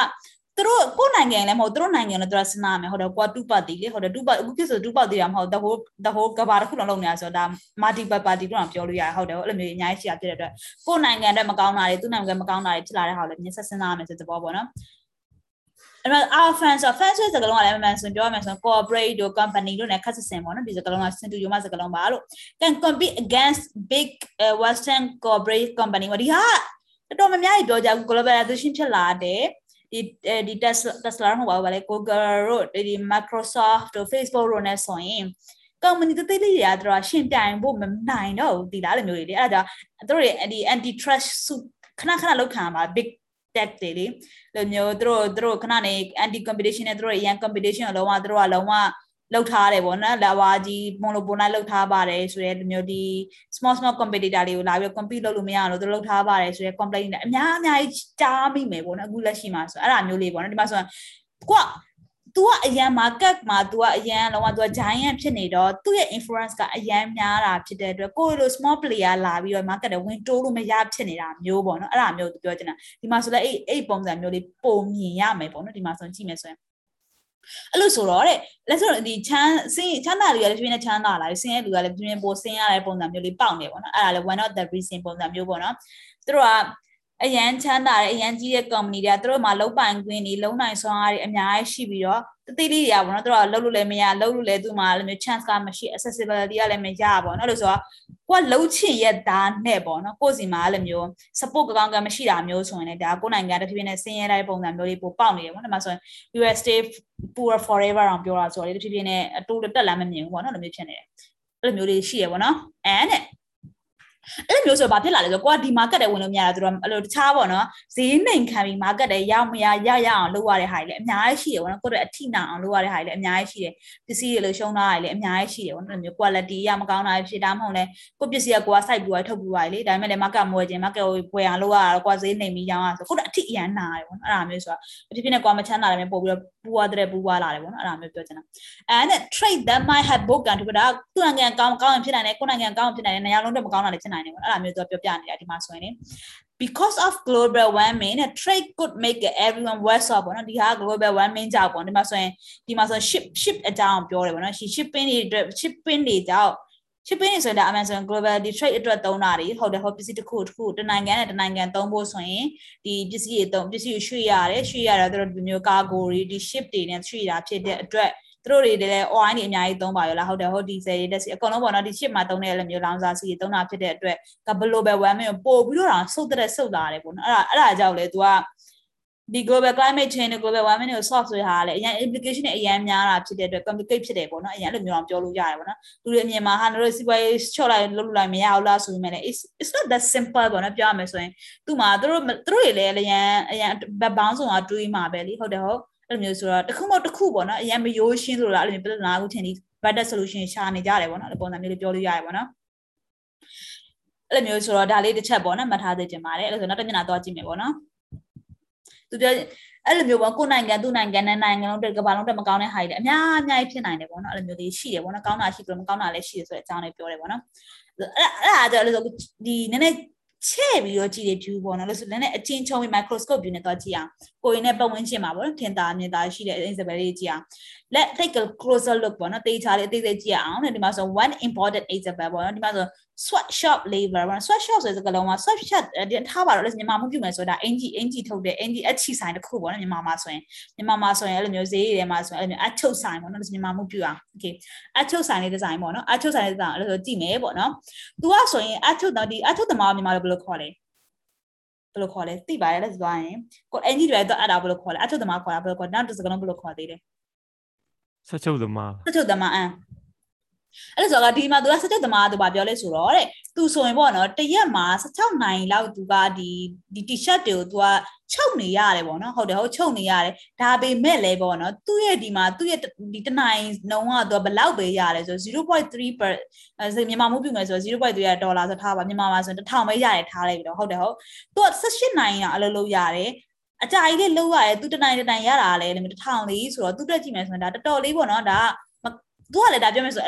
သူတို့ကိုယ်နိုင်ငံလည်းမဟုတ်သူတို့နိုင်ငံလည်းသူကစဉ်းစားမယ်ဟုတ်တယ်ကွာတူပတ်တီလေဟုတ်တယ်တူပတ်အခုဖြစ်ဆိုတူပတ်တီတာမဟုတ် the whole the whole ကဘာတစ်ခုလုံးလုံးနေတာဆိုတော့ဒါ multiple party တော့ပြောလို့ရတယ်ဟုတ်တယ်အဲ့လိုမျိုးအများကြီးရှိတာဖြစ်တဲ့အတွက်ကိုယ်နိုင်ငံတဲ့မကောင်းတာတွေသူ့နိုင်ငံမကောင်းတာတွေဖြစ်လာတဲ့ဟာကိုလည်းမြင်ဆက်စဉ်းစားမယ်ဆိုတဲ့ဘောပေါ့နော် အဲ့တော့ our fans ဆို fans ဆိုစကားလုံးကလည်းမှန်ဆိုပြောရမယ်ဆိုရင် corporate တို့ company တို့ ਨੇ ခက်ဆင်ပေါ့နော်ဒီစကားလုံးကစင်တူရုံမစကားလုံးပါလို့ can compete against big uh, western corporate company ဒီဟာတော်တော်များများပြောကြ globalization ဖြစ်လာတယ်ဒီဒီ Tesla Tesla မဟုတ်ပါဘူးဗာလေ Google တို့ဒီ Microsoft တို့ Facebook တို့ ਨੇ ဆိုရင် company တသိလေးတွေကသူတို့ရှင်းပြိုင်ဖို့မနိုင်တော့ဘူးဒီလားလိုမျိုးတွေလေအဲ့ဒါကြောင့်သူတို့တွေဒီ anti trust ခဏခဏလောက်ခံပါ big tech တွေလေလိုမျိုးသူတို့သူတို့ခဏနေ anti competition နဲ့သူတို့ရန် competition ကိုလုံးဝသူတို့ကလုံးဝလောက်ထားတယ်ပေါ့နော်လာဝါကြီးမွန်လိုပုံလိုက်လောက်ထားပါတယ်ဆိုရဲဒီမျိုးဒီ small small competitor တွေကိုလာပြီး compete လုပ်လို့မရအောင်လို့သူလောက်ထားပါတယ်ဆိုရဲ complaint တွေအများအများကြီးကြားမိမယ်ပေါ့နော်အခုလက်ရှိမှာဆိုအဲ့ဒါမျိုးလေးပေါ့နော်ဒီမှာဆိုရင်ကိုက तू ကအရန် market မှာ तू ကအရန်လုံးဝ तू က giant ဖြစ်နေတော့သူ့ရဲ့ influence ကအရန်များတာဖြစ်တဲ့အတွက်ကိုယ်လို small player လာပြီးတော့ market တွေဝင်တိုးလို့မရဖြစ်နေတာမျိုးပေါ့နော်အဲ့ဒါမျိုး तू ပြောချင်တာဒီမှာဆိုလဲအဲ့အဲ့ပုံစံမျိုးလေးပုံမြင်ရမယ်ပေါ့နော်ဒီမှာဆိုကြည့်မယ်ဆိုရင်အဲ့လိုဆိုတော့တဲ့လက်ဆိုဒီချမ်းစင်းချမ်းသာတွေကလည်းပြင်းနေချမ်းသာလာတယ်စင်းရဲ့လူကလည်းပြင်းပိုစင်းရတဲ့ပုံစံမျိုးလေးပေါက်နေပေါ့နော်အဲ့ဒါလည်း one of the reason ပုံစံမျိုးပေါ့နော်သူတို့က အရန်ချမ်းသာတဲ့အရန်ကြီးတဲ့ company တွေကသူတို့မှာလုံးပိုင်ခွင့်တွေလုံးနိုင်စွမ်းအားတွေအများကြီးရှိပြီးတော့တတိလေးတွေကပေါ့နော်သူတို့ကလုံးလို့လည်းမရလုံးလို့လည်းသူ့မှာလည်းမျိုး chance ကမရှိ accessibility ကလည်းမရပေါ့နော်လို့ဆိုတော့ကိုကလုံးချင်ရက်သားနဲ့ပေါ့နော်ကိုစီမှာလည်းမျိုး support ကောင်းကမရှိတာမျိုးဆိုရင်လည်းဒါကိုနိုင်ငံတစ်ဖြည်းဖြည်းနဲ့ဆင်းရဲတဲ့ပုံစံမျိုးလေးပိုပေါက်နေတယ်ပေါ့နော်ဒါမှဆိုရင် US stay poor forever အောင်ပြောတာဆိုတော့လေတစ်ဖြည်းဖြည်းနဲ့အတိုးတက်လာမမြင်ဘူးပေါ့နော်လိုမျိုးဖြစ်နေတယ်အဲ့လိုမျိုးလေးရှိရပေါ့နော် and အဲ့လိုမျိုးဆိုဘာဖြစ်လာလဲဆိုတော့ကိုကဒီ market တွေဝင်လို့မရတာသူတို့အဲ့လိုတခြားပေါ့နော်ဈေးနှိမ်ခံပြီး market တွေရောက်မရရရအောင်လုပ်ရတဲ့ဟာတွေလည်းအများကြီးရှိတယ်ပေါ့နော်ကိုတို့အထိနာအောင်လုပ်ရတဲ့ဟာတွေလည်းအများကြီးရှိတယ်ပစ္စည်းတွေလို့ရှုံးတာတွေလည်းအများကြီးရှိတယ်ပေါ့နော်အဲ့လိုမျိုး quality ရမကောင်းတာဖြစ်တာမဟုတ်လဲကိုပစ္စည်းကကိုက site ပြီးထုတ်ပြီးသွားလေဒါပေမဲ့လည်း market မဝယ်ခြင်း market ကိုဝယ်အောင်လုပ်ရတာကိုကဈေးနှိမ်ပြီးရောင်းရဆိုကိုတို့အထိအရန်နာတယ်ပေါ့နော်အဲ့ဒါမျိုးဆိုတော့အဖြစ်ဖြစ်နဲ့ကိုကမချမ်းသာတယ်မျိုးပို့ပြီးတော့ပူသွားတဲ့ပူသွားလာတယ်ပေါ့နော်အဲ့ဒါမျိုးပြောချင်တာ and trade that might have broken ဒီကဒါသူ့နိုင်ငံကောင်းကောင်းဖြစ်နိုင်တယ်ကိုနိုင်ငံကောင်းဖြစ်နိုင်တယ်နေရာလုံးတော့မကောင်းတာလည်းဖြစ်နိုင်တယ်ပေါ့အဲ့ဒါမျိုးသူပြောပြနေတာဒီမှာဆိုရင် because of global warming trade could make everyone worse off ပေါ့နော်ဒီဟာ global warming ကြောင့်ပေါ့ဒီမှာဆိုရင်ဒီမှာဆို ship ship အကြောင်းပြောတယ်ပေါ့နော် shipping တွေအတွက် shipping တွေကြောင့် shipping တွေဆိုတာ Amazon global trade အတွက်သုံးတာတွေဟုတ်တယ်ဟုတ်ပစ္စည်းတစ်ခုတစ်ခုတနိုင်ငံနဲ့တနိုင်ငံသုံးဖို့ဆိုရင်ဒီပစ္စည်းတွေသုံးပစ္စည်းကိုရွှေ့ရတယ်ရွှေ့ရတော့တို့ဒီမျိုး cargo တွေဒီ ship တွေနဲ့ရွှေ့တာဖြစ်တဲ့အတွက် သူတို့တွေလည်း online တွေအများကြီးသုံးပါရောလားဟုတ်တယ်ဟုတ်ဒီဇယ်တွေတက်စီအကုန်လုံးပေါ့နော်ဒီ ship မှာသုံးတဲ့လည်းမျိုးလောင်စာစီတွေသုံးတာဖြစ်တဲ့အတွက် global warming ကိုပို့ပြီးတော့ဆုတ်တဲ့ဆုတ်လာတယ်ပေါ့နော်အဲ့ဒါအဲ့ဒါကြောင့်လေ तू ကဒီ global climate change နဲ့ global warming ကို solve ဆိုဟာလည်းအရင် implication နဲ့အရင်များတာဖြစ်တဲ့အတွက် complicate ဖြစ်တယ်ပေါ့နော်အရင်အဲ့လိုမျိုးအောင်ပြောလို့ရတယ်ပေါ့နော်လူတွေအမြင်မှာဟာတို့စီးပွားရေးချော့လိုက်လုပ်လို့လိုက်မရဘူးလားဆိုပေမဲ့လည်း it's it's not that simple ပေါ့နော်ပြောရမယ်ဆိုရင်သူ့မှာသူတို့သူတို့တွေလည်းအရင်အရင်ဘက်ပေါင်းဆောင်ကတွေးမှာပဲလीဟုတ်တယ်ဟုတ် အဲ့လိုမျိုးဆိုတော့တစ်ခုမတစ်ခုပေါ့နော်အရင်မရိုးရှင်းလို့လားအဲ့လိုမျိုးပြဿနာအခုထင်ဒီ better solution ရှာနေကြတယ်ပေါ့နော်အဲ့ပုံစံမျိုးလေးပြောလို့ရတယ်ပေါ့နော်အဲ့လိုမျိုးဆိုတော့ဒါလေးတစ်ချက်ပေါ့နော်မှတ်ထားသေးချင်ပါတယ်အဲ့လိုဆိုနောက်တစ်မျက်နှာသွားကြည့်မယ်ပေါ့နော်သူပြောအဲ့လိုမျိုးပေါ့ကိုနိုင်ငံသူ့နိုင်ငံနဲ့နိုင်ငံလုံးတက်ကဘာလုံးတက်မကောင်းတဲ့ဟာတွေလည်းအများအများကြီးဖြစ်နိုင်တယ်ပေါ့နော်အဲ့လိုမျိုးလေးရှိတယ်ပေါ့နော်ကောင်းတာရှိပြီးမကောင်းတာလည်းရှိတယ်ဆိုတဲ့အကြောင်းလေးပြောတယ်ပေါ့နော်အဲ့အဲ့ဒါကြလို့ဒီနည်းနည်း ချဲ့ပြီးတော့ကြည့်တယ် view ပေါ့နော်လို့ဆိုလည်းနည်းအချင်းချုံပြီး microscope view နဲ့တော့ကြည့်အောင်ကိုရင်နဲ့ပတ်ဝန်းကျင်မှာပေါ့နော်ထင်သာမြင်သာရှိတဲ့ example လေးကြည့်အောင် let take a closer look ပေါ့နော်တေချာလေးအသေးသေးကြည့်အောင်ဒီမှာဆို one important example ပေါ့နော်ဒီမှာဆို sweatshop labor ပေါ့နော် sweatshop ဆိုတဲ့စကားလုံးမှာ sweatshop ဒီထားပါတော့လည်းမြန်မာမှုပြုမယ်ဆိုတာအင်ဂျီအင်ဂျီထုတ်တဲ့အင်ဂျီအချီဆိုင်တစ်ခုပေါ့နော်မြန်မာမှာဆိုရင်မြန်မာမှာဆိုရင်အဲ့လိုမျိုးဈေးတွေထဲမှာဆိုရင်အဲ့လိုမျိုးအချုပ်ဆိုင်ပေါ့နော်မြန်မာမှုပြုအောင် okay အချုပ်ဆိုင်လေးဒီဇိုင်းပေါ့နော်အချုပ်ဆိုင်လေးဒီဇိုင်းအဲ့လိုဆိုကြည့်မယ်ပေါ့နော်သူကဆိုရင်အချုပ်တော့ဒီအချုပ်သမားမြန်မာလိုဘယ်လိုခေါ်လဲဘယ်လိုခေါ်လဲသိပါရဲ့လက်သွားရင်ကိုအင်ဂျီတွေတော့အဲ့ဒါဘယ်လိုခေါ်လဲအချုပ်သမားခေါ်တာဘယ်လိုခေါ်နောက်တစ်စကားလုံးဘယ်လိုခေါ်သေးလဲဆက်ချုပ်သမားဆက်ချုပ်သမားအမ် အဲ့ဒါဆိုတော့ဒီမှာသူကဆက်ချုပ်သမားသူဗာပြောလဲဆိုတော့တဲ့သူဆိုရင်ပေါ့နော်တရက်မှာ16နိုင်လောက်သူကဒီဒီ t-shirt တွေကိုသူကချုပ်နေရတယ်ပေါ့နော်ဟုတ်တယ်ဟုတ်ချုပ်နေရတယ်ဒါပေမဲ့လည်းပေါ့နော်သူ့ရဲ့ဒီမှာသူ့ရဲ့ဒီတနိုင်နှုံးကသူကဘလောက်ပဲရတယ်ဆို0.3 per အဲမြန်မာမှုပြုမယ်ဆို0.3ဒေါ်လာဆိုထားပါမြန်မာမှာဆိုရင်1000ပဲရတယ်ထားလိုက်ပြီတော့ဟုတ်တယ်ဟုတ်သူက18နိုင်ရအလုပ်လုပ်ရတယ်အကြိုက်လေးလောက်ရတယ်သူတနိုင်တနိုင်ရတာလေတစ်ထောင်လေးဆိုတော့သူတက်ကြည့်မယ်ဆိုရင်ဒါတော်တော်လေးပေါ့နော်ဒါ သူကလည်းဒါပြောမယ်ဆို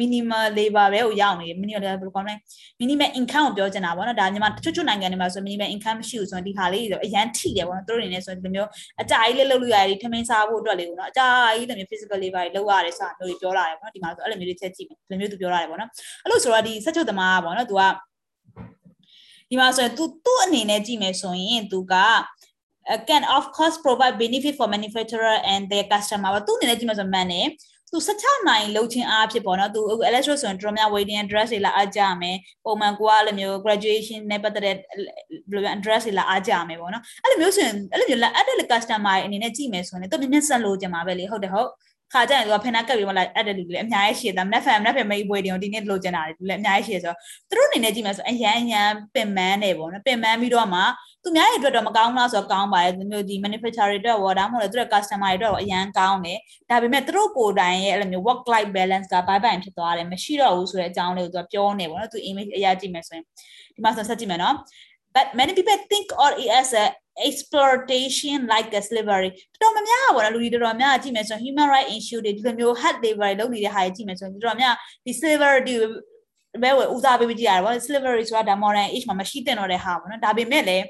minimal labor ပဲကိုရောက်နေတယ် minimal labor ဘယ်လိုကောင်းလဲ minimal income ကိုပြောချင်တာပေါ့နော်ဒါညီမတချို့ချို့နိုင်ငံတွေမှာဆို minimal income မရှိဘူးဆိုရင်ဒီခါလေးဆိုအရန်ထိတယ်ပေါ့နော်သူတို့အနေနဲ့ဆိုရင်ဒီမျိုးအကြိုက်လေးလုပ်လို့ရတယ်ထမင်းစားဖို့အတွက်လေးပေါ့နော်အကြိုက်လေးမျိုး physical labor တွေလုပ်ရတယ်ဆိုတာမျိုးတွေပြောလာတယ်ပေါ့နော်ဒီမှာဆိုအဲ့လိုမျိုးတွေချက်ကြည့်မယ်ဒီလိုမျိုးသူပြောလာတယ်ပေါ့နော်အဲ့လိုဆိုတော့ဒီဆက်ချုပ်သမားပေါ့နော်သူကဒီမှာဆိုရင်သူသူ့အနေနဲ့ကြည့်မယ်ဆိုရင်သူက can of course provide benefit for manufacturer and their customer ဘာသူအနေနဲ့ကြည့်မှဆိုမှန်တယ် သူ16နိုင်လုံးချင်းအားဖြစ်ပေါ့နော်သူအခု electro ဆိုရင်တော်များ waiting address တွေလာအားကြမယ်ပုံမှန်ကိုကအဲ့လိုမျိုး graduation နဲ့ပတ်သက်တဲ့ဘယ်လို address တွေလာအားကြမယ်ပေါ့နော်အဲ့လိုမျိုးဆိုရင်အဲ့လိုမျိုးလာ add တဲ့ customer အနေနဲ့ကြည့်မယ်ဆိုရင်တော့မြင့်မြတ်ဆက်လို့ကြမှာပဲလေဟုတ်တယ်ဟုတ် ခါကြရင်သူကဖင်နာကပ်ပြီးမှလာအဲ့တဲ့လူတွေလည်းအများကြီးရှိတယ်ဒါမနက်ဖန်မနက်ဖန်မိတ်ပွဲတွေဒီနေ့လိုချင်တာတွေလည်းအများကြီးရှိတယ်ဆိုတော့သူတို့အနေနဲ့ကြည့်မယ်ဆိုအရန်အရန်ပင်မန်းနေပေါ့နော်ပင်မန်းပြီးတော့မှသူများရဲ့အတွက်တော့မကောင်းလားဆိုတော့ကောင်းပါတယ်ဒီမျိုးဒီ manufacturer တွေအတွက်ဝါဒါမဟုတ်လေသူတို့ customer တွေအတွက်တော့အရန်ကောင်းတယ်ဒါပေမဲ့သူတို့ကိုယ်တိုင်ရဲ့အဲ့လိုမျိုး work life balance ကဘိုင်ဘိုင်ဖြစ်သွားတယ်မရှိတော့ဘူးဆိုတဲ့အကြောင်းလေးကိုသူကပြောနေပေါ့နော်သူ image အရာကြည့်မယ်ဆိုရင်ဒီမှာဆက်ကြည့်မယ်နော် but many people think or as a exploitation like a slavery တော်တော်များများပါတော့လူတွေတော်တော်များကြည့်မယ်ဆိုရင် human right issue တွေဒီလိုမျိုး hard labor တွေလုပ်နေတဲ့ဟာတွေကြည့်မယ်ဆိုရင်တော်တော်များဒီ slavery ဘယ်ဝဦးစားပေးပြီးကြည့်ရတာပေါ့ slavery ဆိုတာဒါ modern age မှာမရှိတဲ့တော့တဲ့ဟာပေါ့နော်ဒါပေမဲ့လည်း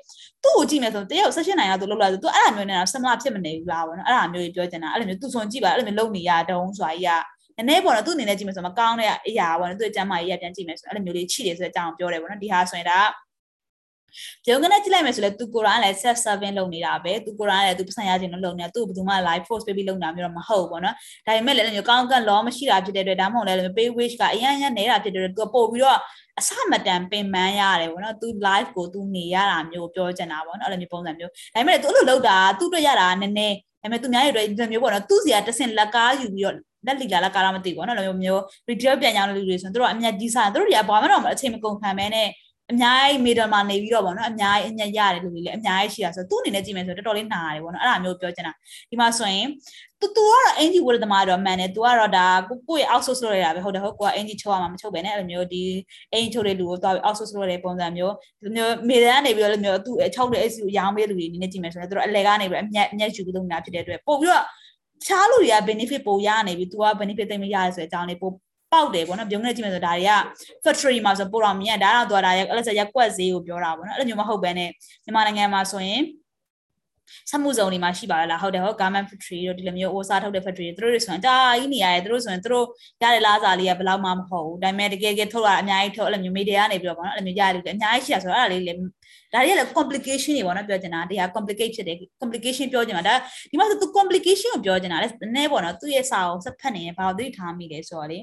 သူ့ကိုကြည့်မယ်ဆိုတယောက်16နိုင်ရသူလောက်လာဆိုသူအဲ့ဒါမျိုးနဲ့တော့ similar ဖြစ်မနေဘူးလားပေါ့နော်အဲ့ဒါမျိုးကြီးပြောချင်တာအဲ့လိုမျိုးသူဆိုကြည့်ပါအဲ့လိုမျိုးလုပ်နေရတုံးဆိုတာကြီးကနည်းနည်းပေါ့နော်သူ့အနေနဲ့ကြည့်မယ်ဆိုမကောင်းတဲ့အရာပေါ့နော်သူ့အကျမ်းမာရေးရပြန်ကြည့်မယ်ဆိုအဲ့လိုမျိုးလေးချိတယ်ဆိုတဲ့အကြောင်းပြောတယ်ပေါ့နော်ဒီဟာဆိုရင်ဒါ ပြုံးကနေကြည့်လိုက်မယ်ဆိုလဲသူကိုယ်တိုင်လည်း self serving လုပ်နေတာပဲသူကိုယ်တိုင်လည်းသူပတ်စံရခြင်းလို့လုပ်နေတာသူ့ဘယ်သူမှ live force ပေးပြီးလုပ်နေတာမျိုးတော့မဟုတ်ဘူးပေါ့နော်ဒါပေမဲ့လည်းမျိုးကောင်းကန့် law မရှိတာဖြစ်တဲ့အတွက်ဒါမှမဟုတ်လည်း pay wage ကအရင်အရင်နေတာဖြစ်တဲ့အတွက်သူပို့ပြီးတော့အစမတန်ပင်ပန်းရတယ်ပေါ့နော်သူ live ကိုသူနေရတာမျိုးပြောချင်တာပေါ့နော်အဲ့လိုမျိုးပုံစံမျိုးဒါပေမဲ့သူအဲ့လိုလုပ်တာသူ့အတွက်ရတာနည်းနည်းဒါပေမဲ့သူများရဲ့အတွက်ဒီလိုမျိုးပေါ့နော်သူ့စီကတဆင့်လက်ကားယူပြီးတော့လက်လီလာလက်ကားတော့မသိဘူးပေါ့နော်လိုမျိုးမျိုး retail ပြန်ကြောင်းလူတွေဆိုရင်တို့ကအမြတ်ကြီးစားတို့တွေကဘာမှတော့အချိန်မကုန်ခံမဲနဲ့ အများကြီး middle မှာနေပြီးတော့ဗောနော်အများကြီးအညက်ရတယ်လူတွေလည်းအများကြီးရှိတာဆိုတော့သူ့အနေနဲ့ကြည့်မယ်ဆိုတော့တော်တော်လေးနာရတယ်ဗောနော်အဲ့ဒါမျိုးပြောချင်တာဒီမှာဆိုရင်သူသူကတော့အင်ဂျီဝတ်သမားတော့မှန်တယ်သူကတော့ဒါကိုကိုယ့်ရဲ့ outsource လုပ်ရတာပဲဟုတ်တယ်ဟုတ်ကိုကအင်ဂျီချုပ်ရမှာမချုပ်ပဲနဲ့အဲ့လိုမျိုးဒီအင်ဂျီချုပ်တဲ့လူကိုသွားပြီး outsource လုပ်ရတဲ့ပုံစံမျိုးဒီမျိုးမေတန်းနေပြီးတော့လိုမျိုးသူ့ချုပ်တဲ့အစီကိုရောင်းပေးလူတွေအနေနဲ့ကြည့်မယ်ဆိုတော့သူတို့အလဲကနေပြီးအမျက်အမျက်ယူပြီးလုပ်နေတာဖြစ်တဲ့အတွက်ပို့ပြီးတော့ချားလူတွေက benefit ပိုရနေပြီ तू က benefit သိမရရဆိုတဲ့အကြောင်းလေးပို့ ပေါက်တယ်ပေါ့နော်ပြုံးနေကြည့်မယ်ဆိုဒါတွေက factory မှာဆိုပို့တော့မြင်ဒါတော့သူကဒါရက်အဲ့လိုဆိုရက်ကွက်ဈေးကိုပြောတာပေါ့နော်အဲ့လိုမျိုးမဟုတ်ဘဲနဲ့မြန်မာနိုင်ငံမှာဆိုရင်စမှုစုံတွေမှာရှိပါလားဟုတ်တယ်ဟုတ် garment factory တို့ဒီလိုမျိုးအိုးစားထုတ်တဲ့ factory တွေသူတို့တွေဆိုရင်ဒါကြီးနေရတယ်သူတို့ဆိုရင်သူတို့ရတဲ့လားစာလေးကဘယ်လောက်မှမဟုတ်ဘူးဒါပေမဲ့တကယ်တကယ်ထုတ်တာအများကြီးထုတ်အဲ့လိုမျိုး media ကနေပြီးတော့ပေါ့နော်အဲ့လိုမျိုးရတယ်အများကြီးရှိရဆိုတော့အဲ့ဒါလေးလေဒါတွေကလည်း complication တွေပေါ့နော်ပြောချင်တာတရား complicate ဖြစ်တယ် complication ပြောချင်တာဒါဒီမှာဆိုသူ complication ကိုပြောချင်တာလဲနည်းပေါ့နော်သူ့ရဲ့စာအောင်စက်ဖတ်နေရင်ဘာလို့သိထားမိလဲဆိုတော့လေ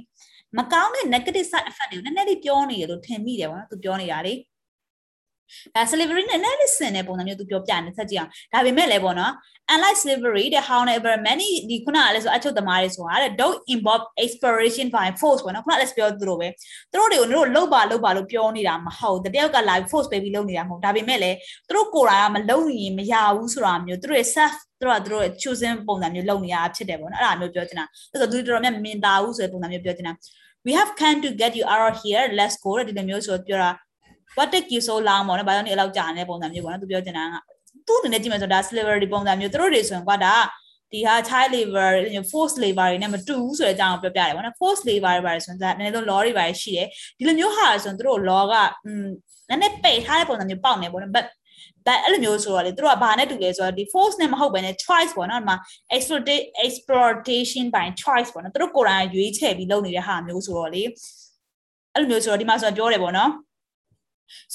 မကောင်းတဲ့ negative side effect တွေကိုနည်းနည်းလေးပြောနေရလို့ထင်မိတယ်ပေါ့နော်သူပြောနေတာလေ ဒါ slavery နဲ့ medicine နဲ့ပုံစံမျိုးသူပြောပြနေဆက်ကြည့်အောင်ဒါပေမဲ့လည်းပေါ့နော် unlike slavery တဲ့ however many ဒီခုနကလည်းဆိုအချုပ်သမားတွေဆိုတာတဲ့ don't involve exploration by force ပေါ့နော်ခုနကလည်းပြောသလိုပဲသူတို့တွေကိုတို့လှုပ်ပါလှုပ်ပါလို့ပြောနေတာမဟုတ်တယောက်က live force ပေးပြီးလုပ်နေတာမဟုတ်ဒါပေမဲ့လည်းသူတို့ကိုယ်တိုင်ကမလုပ်ရင်မရဘူးဆိုတာမျိုးသူတို့ရဲ့ self သူတို့ကသူတို့ရဲ့ choosing ပုံစံမျိုးလုပ်နေရဖြစ်တယ်ပေါ့နော်အဲ့ဒါမျိုးပြောချင်တာအဲ့ဆိုသူတို့တော်တော်များမြင်တာဘူးဆိုတဲ့ပုံစံမျိုးပြောချင်တာ we have come to get you out of here let's go တဲ့ဒီလိုမျိုးဆိုပြောတာ what take you so long ပေါ့နော်ဘာလို့နေအဲ့လောက်ကြာနေတဲ့ပုံစံမျိုးပေါ့နော်သူပြောချင်တာကသူ့အနေနဲ့ကြည့်မယ်ဆိုတော့ဒါ slavery ပုံစံမျိုးသူတို့တွေဆိုရင်ကွာဒါဒီဟာ child labor forced labor တွေနဲ့မတူဘူးဆိုတဲ့အကြောင်းကိုပြောပြတယ်ဗောနော် forced labor တွေပါတယ်ဆိုရင်ဒါနည်းနည်းဆုံး law တွေပါတယ်ရှိတယ်ဒီလိုမျိုးဟာဆိုရင်သူတို့ law ကอืมနည်းနည်းပိတ်ထားတဲ့ပုံစံမျိုးပေါက်နေဗောနော် but ဒါအဲ့လိုမျိုးဆိုတော့လေသူတို့ကဘာနဲ့တူလဲဆိုတော့ဒီ force နဲ့မဟုတ်ဘဲနဲ့ choice ပေါ့နော်ဒီမှာ exploitation by choice ပေါ့နော်သူတို့ကိုယ်တိုင်ရွေးချယ်ပြီးလုပ်နေတဲ့ဟာမျိုးဆိုတော့လေအဲ့လိုမျိုးဆိုတော့ဒီမှာဆိုတော့ပြောတယ်ပေါ့နော်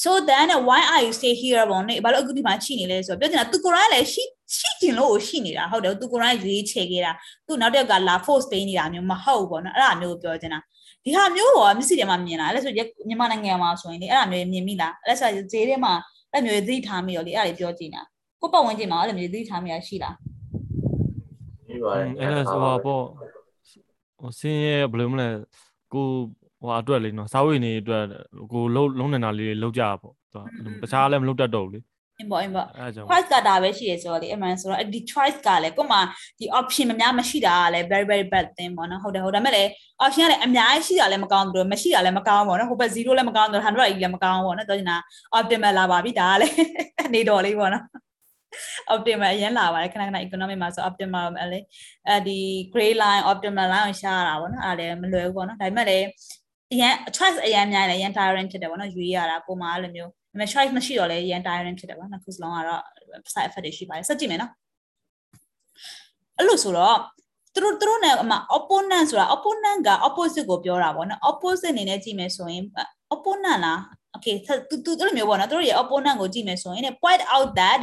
so then why are you stay here ပေါ့နေဘာလို့အခုဒီမှာရှိနေလဲဆိုတော့ပြောချင်တာသူကိုယ်တိုင်လည်းရှိရှိကျင်လို့ရှိနေတာဟုတ်တယ်သူကိုယ်တိုင်ရွေးချယ်ခဲ့တာသူနောက်တစ်ယောက်ကလာ force ပေးနေတာမျိုးမဟုတ်ပေါ့နော်အဲ့ဒါမျိုးပြောချင်တာဒီဟာမျိုးတော့မျက်စိထဲမှာမြင်လာအဲ့ဒါဆိုမြန်မာနိုင်ငံမှာဆိုရင်လေအဲ့ဒါမျိုးမြင်မိလားအဲ့ဒါဆိုဈေးထဲမှာအဲ့မျိုးသတိထားမိရောလေအဲ့ဒါလေးပြောကြည့်နာကိုပတ်ဝန်းကျင်မှာအဲ့လိုမျိုးသတိထားမိရရှိလားပြီးပါတယ်အဲ့ဒါဆိုတော့ပေါ့ဟိုစင်းရဲ့ဘယ်လိုမလဲကို ဟိုအတွက်လေးနော်စာဝေးနေအတွက်ကိုလုံးလုံးနေတာလေးလုံးကြပါပေါ့သူတခြားလည်းမလုံးတတ်တော့ဘူးလေအင်းပေါ့အင်းပေါ့အဲ့ဒါကြောင့် choice ကဒါပဲရှိရဆိုတော့လေအမှန်ဆိုတော့ဒီ choice ကလည်းကို့မှာဒီ option မများမရှိတာကလည်း very very bad thing ပေါ့နော်ဟုတ်တယ်ဟုတ်ဒါပေမဲ့လည်း option ကလည်းအများကြီးရှိတာလည်းမကောင်းဘူးလို့မရှိတာလည်းမကောင်းဘူးပေါ့နော်ဟိုဘက်0လည်းမကောင်းဘူး100လည်းမကောင်းဘူးပေါ့နော်ပြောချင်တာ optimal လာပါပြီဒါကလည်းနေတော်လေးပေါ့နော် optimal အရင်လာပါတယ်ခဏခဏ economic မှာဆို optimal အဲ့လေအဲဒီ gray line optimal line ကိုရှားရတာပေါ့နော်အဲ့ဒါလည်းမလွယ်ဘူးပေါ့နော်ဒါပေမဲ့လည်း အရင် choice အရင်များတယ်အရင် tiring ဖြစ်တယ်ပေါ့နော်ရွေးရတာကိုမှအဲ့လိုမျိုးဒါပေမဲ့ choice မရှိတော့လည်းအရင် tiring ဖြစ်တယ်ပေါ့နော်ခုစလုံးကတော့ side effect တွေရှိပါတယ်စက်ကြည့်မယ်နော်အဲ့လိုဆိုတော့သူတို့သူတို့နဲ့အမ opponent ဆိုတာ opponent က opposite ကိုပြောတာပေါ့နော် opposite အနေနဲ့ကြည့်မယ်ဆိုရင် opponent လား okay သူသူအဲ့လိုမျိုးပေါ့နော်သူတို့ရဲ့ opponent ကိုကြည့်မယ်ဆိုရင် point out that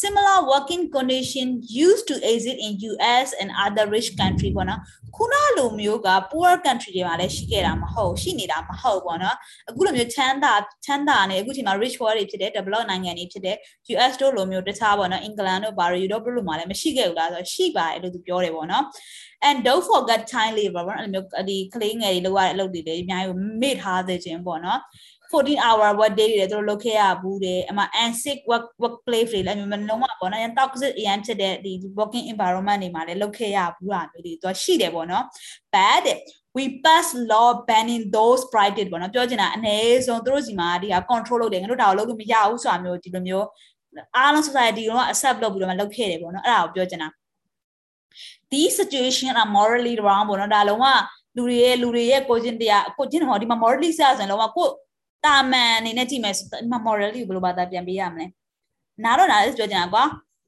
similar working condition used to exist in US and other rich country ပေါ့နော်ခုနလိုမျိုးက poor country တွေမှာလည်းရှိခဲ့တာမဟုတ်ရှိနေတာမဟုတ်ပေါ့နော်အခုလိုမျိုးချမ်းသာချမ်းသာနေအခုချိန်မှာ rich world တွေဖြစ်တဲ့ develop နိုင်ငံတွေဖြစ်တဲ့ US တို့လိုမျိုးတခြားပေါ့နော် England တို့ဘာလို့ Europe တို့လိုမှာလည်းမရှိခဲ့ဘူးလားဆိုတော့ရှိပါတယ်လို့သူပြောတယ်ပေါ့နော် and don't forget child labor ပေါ့နော်အဲ့လိုမျိုးဒီကလေးငယ်တွေလုပ်ရတဲ့အလုပ်တွေလည်းအများကြီးမေ့ထားသေးခြင်းပေါ့နော် 14 hour work day တွေလည်းသူတို့လုပ်ခဲ့ရဘူးတယ်အမှ unsick work workplace တွေလည်းမလုံးဝပေါ့နော်ရန် toxic အရင်ဖြစ်တဲ့ဒီ working environment တွေမှာလည်းလုပ်ခဲ့ရဘူးတာမျိုးတွေသူရှိတယ်ပေါ့နော် bad we pass law banning those private ပေါ့နော်ပြောချင်တာအနည်းဆုံးသူတို့စီမှာဒီဟာ control လုပ်တယ်ငါတို့ဒါကိုလုပ်လို့မရဘူးဆိုတာမျိုးဒီလိုမျိုးအားလုံး society က accept လုပ်ပြီးတော့မှလုပ်ခဲ့တယ်ပေါ့နော်အဲ့ဒါကိုပြောချင်တာ these situation are morally wrong ပေါ့နော်ဒါလုံးဝလူတွေရဲ့လူတွေရဲ့ကိုချင်းတရားကိုချင်းဟောဒီမှာ morally ဆရာဆိုရင်လုံးဝကို တာမန်အနေနဲ့ကြည့်မယ်ဆိုဒီမှာ morally ဘယ်လိုဘာသာပြန်ပေးရမလဲနားတော့နားလေးပြောချင်တာကွာ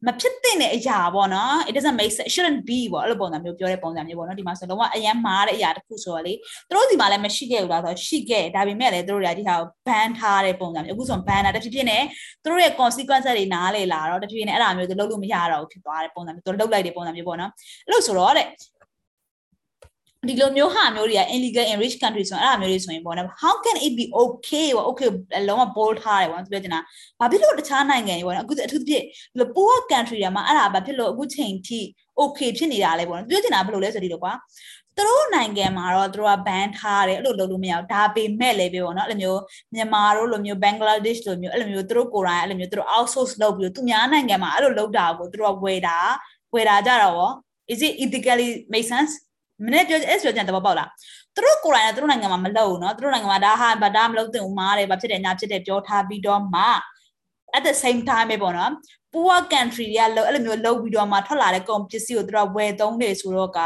မဖြစ်သင့်တဲ့အရာပေါ့နော် it doesn't make sense shouldn't be ပေါ့အဲ့လိုပုံစံမျိုးပြောတဲ့ပုံစံမျိုးပေါ့နော်ဒီမှာဆိုလုံးဝအရန်မားတဲ့အရာတစ်ခုဆိုတော့လေသူတို့ဒီမှာလည်းမရှိခဲ့ဘူးလားဆိုတော့ရှိခဲ့ဒါပေမဲ့လည်းသူတို့တွေကဒီဟာကို ban ထားတဲ့ပုံစံမျိုးအခုဆို ban တာတဖြည်းဖြည်းနဲ့သူတို့ရဲ့ consequence တွေနားလေလာတော့တဖြည်းဖြည်းနဲ့အဲ့ဒါမျိုးသူလုပ်လို့မရတော့ဘူးဖြစ်သွားတဲ့ပုံစံမျိုးသူလုပ်လိုက်တဲ့ပုံစံမျိုးပေါ့နော်အဲ့လိုဆိုတော့တဲ့ ဒီလိုမျိုးဟာမျိုးတွေက illegal in rich country ဆိုတော့အဲ့ဒါမျိုးတွေဆိုရင်ပေါ့နော် how can it be okay ပေါ့ okay လုံးဝ bold ထားတယ်ပေါ့ပြောချင်တာဘာဖြစ်လို့တခြားနိုင်ငံတွေပေါ့နော်အခုအထူးသဖြင့်ဒီလို poor country တွေမှာအဲ့ဒါဘာဖြစ်လို့အခုချိန်ထိ okay ဖြစ်နေတာလဲပေါ့နော်ပြောချင်တာဘယ်လိုလဲဆိုဒီလိုကွာသူတို့နိုင်ငံမှာတော့သူတို့က ban ထားတယ်အဲ့လိုလုပ်လို့မရဘူးဒါပေမဲ့လည်းပဲပေါ့နော်အဲ့လိုမျိုးမြန်မာတို့လိုမျိုးဘင်္ဂလားဒေ့ရှ်လိုမျိုးအဲ့လိုမျိုးသူတို့ကိုယ်တိုင်အဲ့လိုမျိုးသူတို့ outsource လုပ်ပြီးသူများနိုင်ငံမှာအဲ့လိုလုပ်တာကိုသူတို့ကဝယ်တာဝယ်တာကြတော့ is it ethically make sense မနေ့ပြောအဲ့ဆိုကြတဲ့ဘောပေါက်လားသူတို့ကိုယ်တိုင်ကသူတို့နိုင်ငံမှာမလုပ်ဘူးเนาะသူတို့နိုင်ငံမှာဒါဟာဗဒါမလုပ်သင့်ဘူးမားတယ်ဘာဖြစ်တယ်ညာဖြစ်တယ်ပြောထားပြီးတော့မှ at the same time ပဲပေါ့နော် poor country တွေကအဲ့လိုမျိုးလုပ်ပြီးတော့မှထွက်လာတဲ့ကုန်ပစ္စည်းကိုသူတို့ဝယ်သုံးတယ်ဆိုတော့က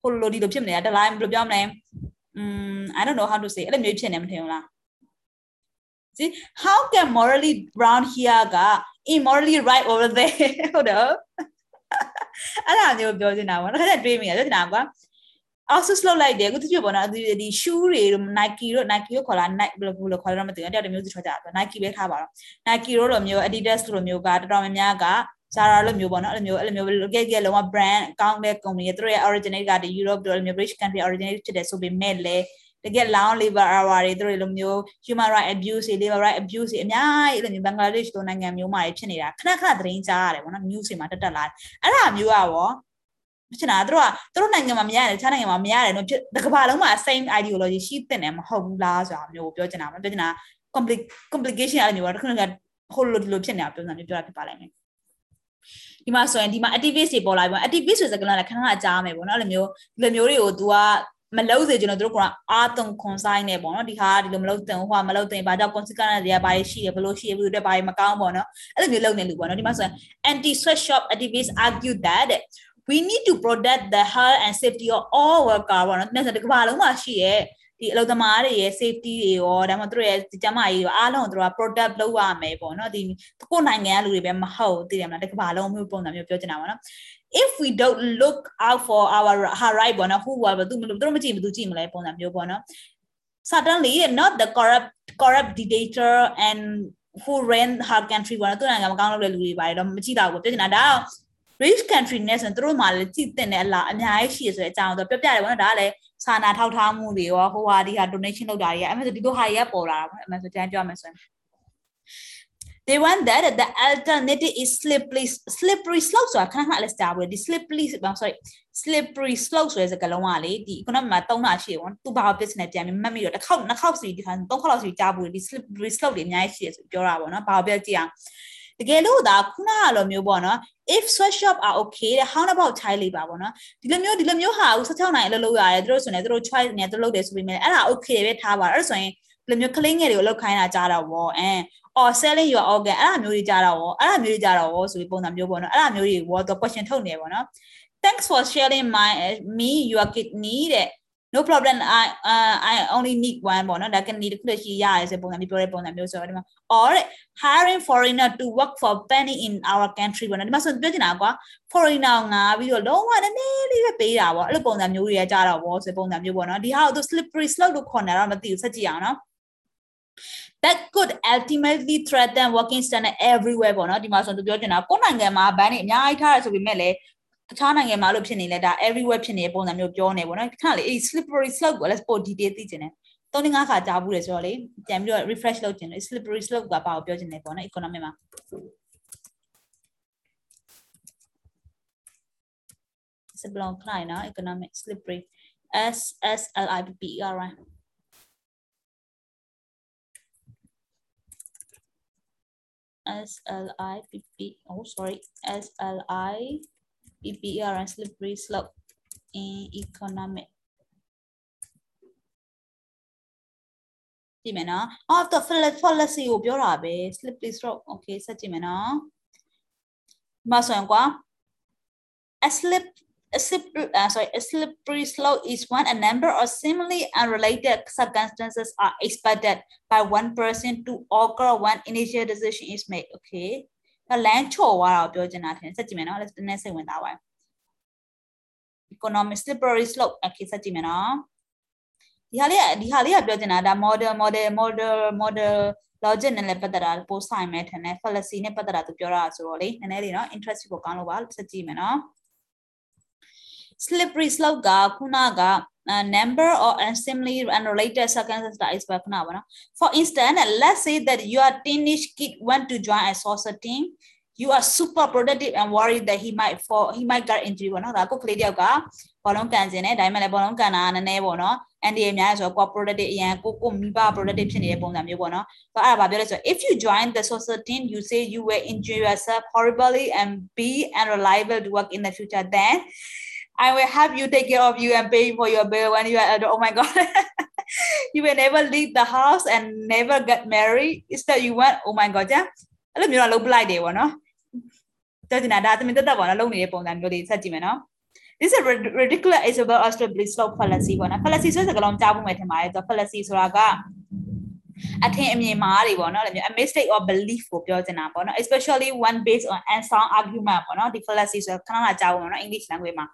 ဟိုလိုဒီလိုဖြစ်နေတာတလိုက်ဘယ်လိုပြောမလဲ um i don't know how to say အဲ့လိုမျိုးဖြစ်နေမထင်ဘူးလား see how can morally brown here က immorally right over there ဟုတ်တယ် အဲ့ဒါမျိုးပြောနေတာပေါ့တစ်ခါတည်းတွေးမိရပြောနေတာကွာ outsource လုပ်လိုက်တယ်အခုသူပြပေါ့နော်ဒီဒီ shoe တွေတို့ Nike တို့ Nike ကိုခေါ်လာ Nike ဘယ်လိုခေါ်လဲတော့မသိဘူးတယောက်တစ်မျိုးစီထွက်ကြတာ Nike ပဲထားပါတော့ Nike တို့လိုမျိုး Adidas လိုမျိုးကတော်တော်များများက Zara လိုမျိုးပေါ့နော်အဲ့လိုမျိုးအဲ့လိုမျိုး local ကလုံးဝ brand အကောင့်တဲ့ company တွေသူတို့ရဲ့ originate ကဒီ Europe တို့လိုမျိုး British country originate ဖြစ်တယ်ဆိုပေမဲ့လည်း တကယ် long labor hour တွေသူတို့လိုမျိုး human right abuse တွေ labor right abuse တွေအများကြီးအဲ့လိုမျိုးဘင်္ဂလားဒေ့ရှ်လိုနိုင်ငံမျိုးမှာဖြစ်နေတာခဏခဏသတင်းကြားရတယ်ပေါ့နော် news တွေမှာတက်တက်လာတယ်အဲ့ဒါမျိုးอ่ะဗောဖြစ်နေတာသူတို့ကသူတို့နိုင်ငံမှာမရတယ်တခြားနိုင်ငံမှာမရတယ်လို့ဖြစ်တကဘာလုံးမှာ same ideology ရှိတဲ့တယ်မဟုတ်ဘူးလားဆိုတာမျိုးပြောချင်တာမပြောချင်တာ complication အဲ့လိုမျိုးတခုကဟိုလိုဒီလိုဖြစ်နေတာပြောနေတာပြောတာဖြစ်ပါလိမ့်မယ်ဒီမှာဆိုရင်ဒီမှာ activist တွေပေါ်လာပြီပေါ့ activist ဆိုစကားလုံးလည်းခဏခဏကြားမယ်ပေါ့နော်အဲ့လိုမျိုးဒီလိုမျိုးတွေကို तू က မလုံးစေကျွန်တော်တို့ကအာတုံခွန်ဆိုင်နေပေါ့နော်ဒီဟာဒီလိုမလုံးတင်ဟိုကမလုံးတင်ဘာကြောင့် consequence တွေကဘာရှိရဘလို့ရှိရဘလို့တွေဘာမကောင်းပေါ့နော်အဲ့လိုမျိုးလုပ်နေလူပေါ့နော်ဒီမှာဆိုရင် anti sweatshop activists argue that we need to protect the health and safety of all worker ပေါ့နော်ဒီကဘာလုံးမှာရှိရဲ့ဒီအလုပ်သမားတွေရဲ့ safety တွေရောဒါမှမဟုတ်သူတို့ရဲ့ကျန်းမာရေးရောအားလုံးကိုသူတို့က protect လုပ်ရမယ်ပေါ့နော်ဒီကိုနိုင်ငံကလူတွေပဲမဟုတ်သိတယ်မလားတကဘာလုံးမျိုးပုံစံမျိုးပြောချင်တာပေါ့နော် if we don't look out for our her right ပေါ့နော် who will သူသူတို့မကြည့်ဘူးသူကြည့်မလဲပုံစံမျိုးပေါ့နော် suddenly not the corrupt corrupt dictator and who ran her country ပေါ့နော်သူနိုင်ငံမကောင်းလုပ်တဲ့လူတွေပါတယ်တော့မကြည့်တော့ဘူးပြောချင်တာဒါ rich country နဲ့ဆိုရင်တို့မှလည်းကြည့်တင်တဲ့အလားအများကြီးရှိရဆိုတဲ့အကြောင်းတော့ပြောပြတယ်ပေါ့နော်ဒါကလည်းစာနာထောက်ထားမှုတွေရောဟိုဟာဒီဟာ donation လုပ်တာတွေကအဲ့မဲ့ဆိုဒီလိုဟာတွေကပေါ်လာတာပေါ့အဲ့မဲ့ဆိုတန်းပြောမယ်ဆိုရင် they want that the alternative is slippery slippery slope ဆိုတာခဏခဏလည်းစတာဘူးဒီ slippery sorry slippery slope ဆိုတဲ့စကားလုံးကလေဒီ economy မှာသုံးတာရှိတယ်ပေါ့သူဘာ business ပြန်ပြီးမှတ်မိတော့တစ်ခေါက်နှစ်ခေါက်စီဒီခါသုံးခေါက်လောက်စီကြားဘူးဒီ slippery slope တွေအများကြီးရှိတယ်ဆိုပြောတာပေါ့နော်ဘာပြောကြည့်အောင်တကယ်လို့ဒါခုနကလိုမျိုးပေါ့နော် if sweatshop are okay တဲ့ how about child labor ပေါ့နော်ဒီလိုမျိုးဒီလိုမျိုးဟာကို16နိုင်အလုပ်လုပ်ရတယ်သူတို့ဆိုရင်သူတို့ choice နဲ့သူတို့လုပ်တယ်ဆိုပေမဲ့အဲ့ဒါ okay ပဲထားပါအဲ့ဒါဆိုရင်ဒီလိုမျိုး clean ငယ်တွေကိုလောက်ခိုင်းတာကြားတော့ဗောအဲ or selling your organ အဲ့ဒါမျိုးတွေကြားတော့ဗောအဲ့ဒါမျိုးတွေကြားတော့ဗောဆိုပြီးပုံစံမျိုးပေါ့နော်အဲ့ဒါမျိုးတွေဗောတော့ question ထုတ်နေဗောနော် thanks for sharing my me your kidney တဲ့ no problem i uh, i only need one ပေါ့နော်ဒါကနီတစ်ခုတည်းရှိရတယ်ဆိုပုံစံမျိုးပြောတဲ့ပုံစံမျိုးဆိုတော့ဒီမှာ or hiring foreigner to work for penny in our country ပေါ့နော်ဒီမှာဆိုပြောချင်တာကွာ foreigner ငါပြီးတော့လုံးဝနည်းနည်းလေးပဲပေးတာပေါ့အဲ့လိုပုံစံမျိုးတွေကကြားတော့ဗောဆိုပုံစံမျိုးပေါ့နော်ဒီဟာကိုသူ slippery slope လို့ခေါ်နေတာတော့မသိဘူးဆက်ကြည့်အောင်နော် that could ultimately threaten working standard everywhere ပေါ့နော်ဒီမှာဆိုသူပြောချင်တာကိုယ်နိုင်ငံမှာဘန်းတွေအများကြီးထားရဆိုပေမဲ့လည်းတခြားနိုင်ငံမှာလို့ဖြစ်နေလဲဒါ everywhere ဖြစ်နေတဲ့ပုံစံမျိုးပြောနေပေါ့နော်ခဏလေးအဲ့ slippery slope ကိုလည်း sport detail သိချင်တယ်သုံးငါးခါကြားဘူးလေဆိုတော့လေပြန်ပြီးတော့ refresh လုပ်ချင်တယ် slippery slope ကဘာကိုပြောချင်လဲပေါ့နော် economy မှာ it's a long line နော် economic slippery s s l i p p e r right S L I P P oh sorry S L I P P E R and slippery slope in economic ကြည့်မယ်နော်အော်တော့ fallacy ကိုပြောတာပဲ slippery slope okay ဆက်ကြည့်မယ်နော်ဒီမှာဆိုရင်ကွာ a slip a slippery, uh, sorry, a slippery slope is when a number of seemingly unrelated circumstances are expected by one person to occur when initial decision is made. Okay. ဒါလမ်းချော်သွားတာကိုပြောချင်တာထင်ဆက်ကြည့်မယ်နော်လက်နဲ့စိတ်ဝင်သားပါ economic slippery slope အခုဆက်ကြည့်မယ်နော်ဒီဟာလေးကဒီဟာလေးကပြောချင်တာဒါ model model model model logic နဲ့လည်းပတ်သက်တာပို့ဆိုင်မယ်ထင်တယ် fallacy နဲ့ပတ်သက်တာသူပြောတာဆိုတော့လေနည်းနည်းလေးနော် interest ကိုကောင်းလို့ပါဆက်ကြည့်မယ်နော် slippery slope ကခုနက uh, number or similarly unrelated circumstances ဒါ is ပဲခုနပါနော် for instance let's say that your teenage kid want to join a soccer team you are super productive and worried that he might for he might get injury ပေါ့နော်ဒါကိုကလေးတယောက်ကဘောလုံးကန်ခြင်းနဲ့ဒါမှလည်းဘောလုံးကန်တာနည်းနည်းပေါ့နော်အန်ဒီအများဆိုတော့ကို productive အရင်ကိုကိုမိဘ productive ဖြစ်နေတဲ့ပုံစံမျိုးပေါ့နော်ဆိုတော့အဲ့ဒါဘာပြောလဲဆိုတော့ if you join the social team you say you will injure yourself horribly and be unreliable to work in the future then I will help you take care of you and pay for your bill when you are adult. Oh my God. you will never leave the house and never get married. Instead, you want, oh my God, yeah. အဲ့လိုမျိုးတော့လုပ်ပလိုက်တယ်ပေါ့နော်။တော်တင်တာဒါသမင်တက်တက်ပေါ့နော်လုပ်နေတဲ့ပုံစံမျိုးလေးဆက်ကြည့်မယ်နော်။ This is a ridiculous Isabel Australian slope fallacy ပေါ့နော်။ fallacy ဆိုတဲ့စကားလုံးကြားဖို့မယ်ထင်ပါတယ်။သူ fallacy ဆိုတာက အထင်အမြင်မှားတွေပေါ့နော်။ a mistake or belief ကိုပြောချင်တာပေါ့နော် especially one based on unsound argument ပေါ့နော်ဒီ fallacy ဆိုခဏခဏကြားဖို့ပေါ့နော် English language မှာ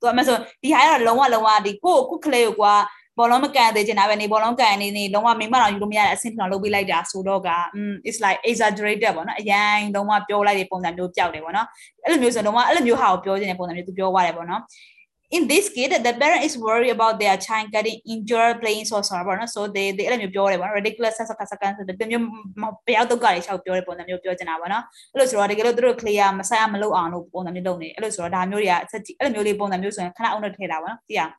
သူကမဆိုဒီဟာကတော့လုံးဝလုံးဝဒီကိုကိုကလေးကိုကွာဘောလုံးမကန်သေးချင်တာပဲနေဘောလုံးကန်နေနေလုံးဝမိမတော်ယူလို့မရတဲ့အဆင့်ထောင်လုပ်ပေးလိုက်တာဆိုတော့က um it's like exaggerated ပေါ့နော်အရင်လုံးဝပြောလိုက်တဲ့ပုံစံမျိုးကြောက်တယ်ပေါ့နော်အဲ့လိုမျိုးဆိုလုံးဝအဲ့လိုမျိုးဟာကိုပြောချင်တဲ့ပုံစံမျိုးသူပြောသွားတယ်ပေါ့နော် in this case the parent is worried about their child getting injured playing soccer ပေါ့နော် so they they အဲ့လိုမျိုးပြောတယ်ပေါ့နော် ridiculous ဆက်ဆက်ဆက်ဆိုတဲ့မျိုးဘယောက်တော့ကလေးချောက်ပြောတဲ့ပုံစံမျိုးပြောချင်တာပေါ့နော်အဲ့လိုဆိုတော့တကယ်လို့သူတို့ clear မဆိုင်မလုပ်အောင်လို့ပုံစံမျိုးလုပ်နေအဲ့လိုဆိုတော့ဒါမျိုးတွေကဆက်ကြည့်အဲ့လိုမျိုးလေးပုံစံမျိုးဆိုရင်ခဏအောင်နဲ့ထည့်တာပေါ့နော်ကြည့်ရအောင်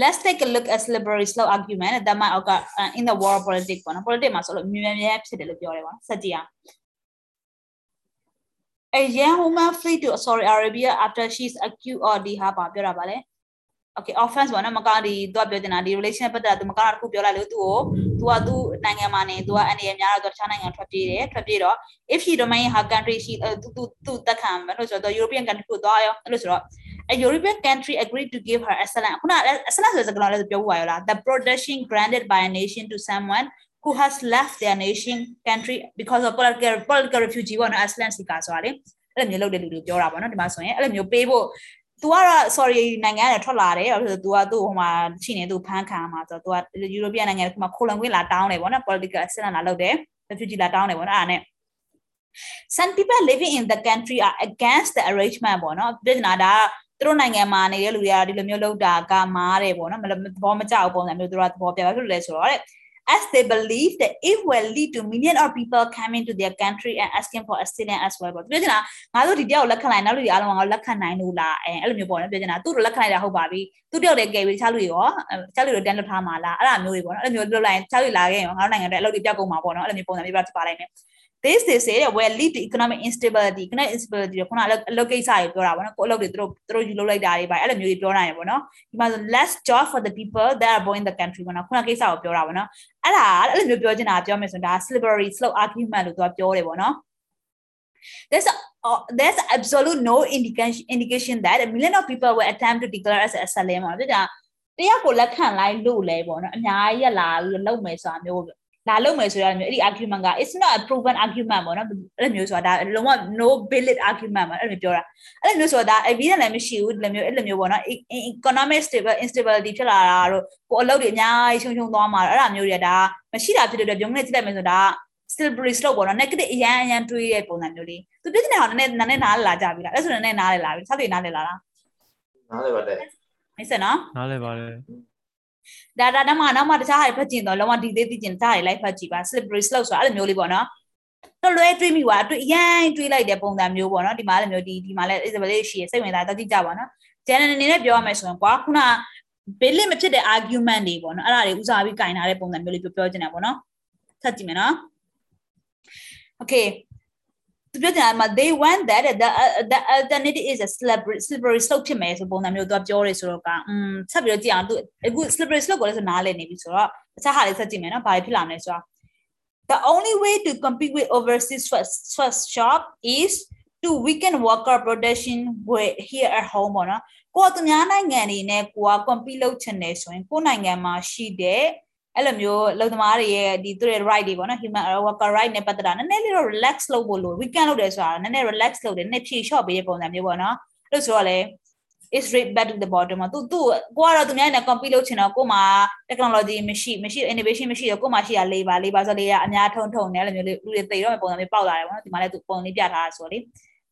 Let's take a look at slippery slope argument that might occur uh, in the world politics ပေါ့နော် politics မှာဆိုလို့မြင်မြင်ဖြစ်တယ်လို့ပြောတယ်ပေါ့နော်ဆက်ကြည့်အောင် A young woman flee to Saudi Arabia after she's accused of ဒီဟာပါပြောတာပါလေ okay offense ပေါ့နော်မကောင်းဒီသူကပြောနေတာဒီ relation ပတ်သက်သူမကောင်းတာတစ်ခုပြောလိုက်လို့သူ့ကိုသူကသူ့နိုင်ငံမှာနေသူကအန်ဒီရများတော့သူတခြားနိုင်ငံထွက်ပြေးတယ်ထွက်ပြေးတော့ if she remain her country she သူသူသူတက်ခံမယ်လို့ဆိုတော့ European country ကိုသွားရောအဲ့လိုဆိုတော့ a European country agreed to give her asylum ခုန asylum ဆိုတဲ့စကားလုံးလည်းပြောပြရလား the protection granted by a nation to someone who has left their nation country because of political political refugee ပေါ့နော် asylum seeker ဆိုတာလေအဲ့လိုမျိုးလုပ်တဲ့လူတွေပြောတာပေါ့နော်ဒီမှာဆိုရင်အဲ့လိုမျိုးပေးဖို့ तू ကတော့ sorry နိုင်ငံကနေထွက်လာတယ်ဘာလို့လဲဆိုတော့ तू ကသူ့ဟိုမှာရှိနေသူဖမ်းခံမှာဆိုတော့ तू က European နိုင်ငံကမှခိုလုံခွင့်လာတောင်းတယ်ပေါ့နော် political asylum လာလုပ်တယ် refugee လာတောင်းတယ်ပေါ့နော်အဲ့ဒါနဲ့ some people living in the country are against the arrangement ပေါ့နော်ပြည်နာဒါသူတို့နိုင်ငံမှာနေတဲ့လူတွေကဒီလိုမျိုးလုပ်တာကမားတယ်ပေါ့နော်သဘောမကျဘူးပုံစံမျိုးသူတို့ကသဘောပြပါဖြစ်လို့လဲဆိုတော့တဲ့ as they believe that it will lead to million of people coming to their country and asking for asylum as well ပေါ့ပြောချင်တာငါတို့ဒီတယောက်လက်ခံနိုင်နောက်လူတွေအားလုံးကလက်ခံနိုင်လို့လားအဲအဲ့လိုမျိုးပေါ့နော်ပြောချင်တာသူတို့လက်ခံနိုင်တာဟုတ်ပါပြီသူတယောက်တည်းကဲပြီးတခြားလူတွေရောတခြားလူတွေတန်းလွတ်ထားမှာလားအဲ့လိုမျိုးတွေပေါ့နော်အဲ့လိုမျိုးလွတ်လိုက်ရင်တခြားလူလာခဲ့ရင်ငါတို့နိုင်ငံတွေအလုပ်တွေပြောက်ကုန်မှာပေါ့နော်အဲ့လိုမျိုးပုံစံမျိုးပြပါလိုက်မယ် this they say that will lead to economic instability economic instability ခုနအလုပ်ကိစ္စတွေပြောတာပေါ့နော်ကိုအလုပ်တွေသူတို့သူတို့ယူလုပ်လိုက်တာတွေပါအဲ့လိုမျိုးတွေပြောနိုင်ရပေါ့နော်ဒီမှာဆို less job for the people that are born in the country ပေါ့နော်ခုနကိစ္စကိုပြောတာပေါ့နော်အဲ့ဒါအဲ့လိုမျိုးပြောချင်တာပြောမယ်ဆိုရင်ဒါ slippery slope argument လို့သူကပြောတယ်ပေါ့နော် there's a, uh, there's absolute no indication indication that a million of people will attempt to declare as asylum ပေါ့နော်ဒါတယောက်ကိုလက်ခံလိုက်လို့လဲပေါ့နော်အများကြီးလာပြီးလုပ်မယ်ဆိုတာမျိုး လာလုပ်မယ်ဆိုရမျိုးအဲ့ဒီ argument က it's not a proven argument ပေါ့နော်အဲ့လိုမျိုးဆိုတာဒါလုံးဝ no valid argument ပေါ့အဲ့လိုမျိုးပြောတာအဲ့လိုမျိုးဆိုတာ evidence လည်းမရှိဘူးဒီလိုမျိုးအဲ့လိုမျိုးပေါ့နော် economic stable instability ဖြစ်လာတာတို့ကိုအလုပ်တွေအများကြီးရှုံရှုံသွားမှာအဲ့ဒါမျိုးတွေကဒါမရှိတာဖြစ်တဲ့အတွက်ပြုံးနေကြည့်လိုက်မယ်ဆိုတာ slippery slope ပေါ့နော် negative အရန်အရန်တွေးတဲ့ပုံစံမျိုးလေးသူပြည့်တဲ့ဟာနည်းနည်းနည်းနားလာကြပြီလားအဲ့ဆိုတော့နည်းနားလေလာပြီဆက်တွေနားလေလာလားနားလေပါတယ်မိတ်ဆက်နော်နားလဲပါတယ် ဒါဒါနောက်မှနောက်မှတခြားဟာဖတ်ကြည့်တော့လုံးဝဒီသေးသိကျင်တခြားဟာလိုက်ဖတ်ကြည့်ပါ slippery slope ဆိုတာအဲ့လိုမျိုးလေးပေါ့နော်တော့လွဲတွေးမိပါအတွေ့အရင်တွေးလိုက်တဲ့ပုံစံမျိုးပေါ့နော်ဒီမှာလည်းမျိုးဒီဒီမှာလည်း Isabel လေးရှိရစိတ်ဝင်စားတော့ကြည့်ကြပါနော် general အနေနဲ့ပြောရမယ်ဆိုရင်ကွာခုန valid မဖြစ်တဲ့ argument တွေပေါ့နော်အဲ့ဒါတွေဦးစားပြီးကင်ထားတဲ့ပုံစံမျိုးလေးပြောပြောချင်တယ်ပေါ့နော်ဆက်ကြည့်မယ်နော် okay သူ ပြောတယ်မှာ they want that the the alternative is a slippery slippery slope ဖြစ်မယ်ဆိုပုံစံမျိုးသူကပြောတယ်ဆိုတော့ကอืมဆက်ပြီးတော့ကြည့်အောင်သူအခု slippery slope ကိုလည်းဆိုနားလည်နေပြီဆိုတော့တခြားဟာလေးဆက်ကြည့်မယ်နော်ဘာဖြစ်လာမလဲဆိုတော့ the only way to compete with overseas first first shop is to weaken worker protection here at home ပေါ့နော်ကိုကသူများနိုင်ငံတွေနဲ့ကိုက compete လုပ်ချင်တယ်ဆိုရင်ကိုနိုင်ငံမှာရှိတဲ့ အဲ့လိုမျိုးလုံသမားတွေရဲ့ဒီသူရဲ့ right တွေပေါ့နော် human worker right နဲ့ပတ်သက်တာနည်းနည်းလေးတော့ relax လုပ်ဖို့လို့ weekend လုပ်တယ်ဆိုတာနည်းနည်း relax လုပ်တယ်နည်းဖြေ short ပေးတဲ့ပုံစံမျိုးပေါ့နော်အဲ့လိုဆိုတော့လေ is straight back to the bottom မှာသူသူကိုကတော့သူများနဲ့ compete လုပ်ချင်တော့ကိုမှ technology မရှိမရှိ innovation မရှိတော့ကိုမှရှိရ labor labor ဆိုလေအများထုံထုံနေအဲ့လိုမျိုးလေးလူတွေသိတော့ပုံစံမျိုးပေါက်လာတယ်ပေါ့နော်ဒီမှာလည်းသူပုံလေးပြထားတာဆိုတော့လေ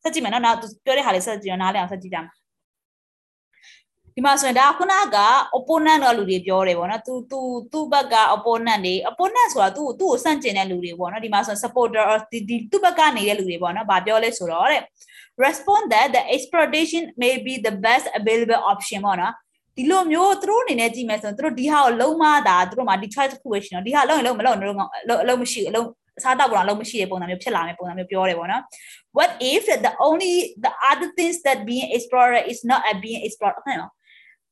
ဆက်ကြည့်မယ်နော်နောက်သူပြောတဲ့ဟာလေးဆက်ကြည့်တော့နားလည်အောင်ဆက်ကြည့်ကြမယ် ဒီမှာဆိုရင်ဒါခုနက opponent တော့လူတွေပြောတယ်ပေါ့နော်သူသူသူ့ဘက်က opponent တွေ opponent ဆိုတာသူ့သူ့ကိုစန့်ကျင်တဲ့လူတွေပေါ့နော်ဒီမှာဆို supporter ဒီဒီသူ့ဘက်ကနေနေတဲ့လူတွေပေါ့နော်ဗာပြောလဲဆိုတော့တဲ့ respond that the exploitation may be the best available option ပေါ့နော်ဒီလိုမျိုးသူတို့အနေနဲ့ကြည့်မယ်ဆိုရင်သူတို့ဒီဟာကိုလုံးမတာသူတို့မှာဒီ choice တစ်ခုပဲရှိတော့ဒီဟာလုံးရင်လုံးမလုံးတော့အလုံးမရှိအလုံးစားတော့ကတော့လုံးမရှိတဲ့ပုံစံမျိုးဖြစ်လာမယ့်ပုံစံမျိုးပြောတယ်ပေါ့နော် what if the only the other things that being explored is not a being explored ဟုတ်နော်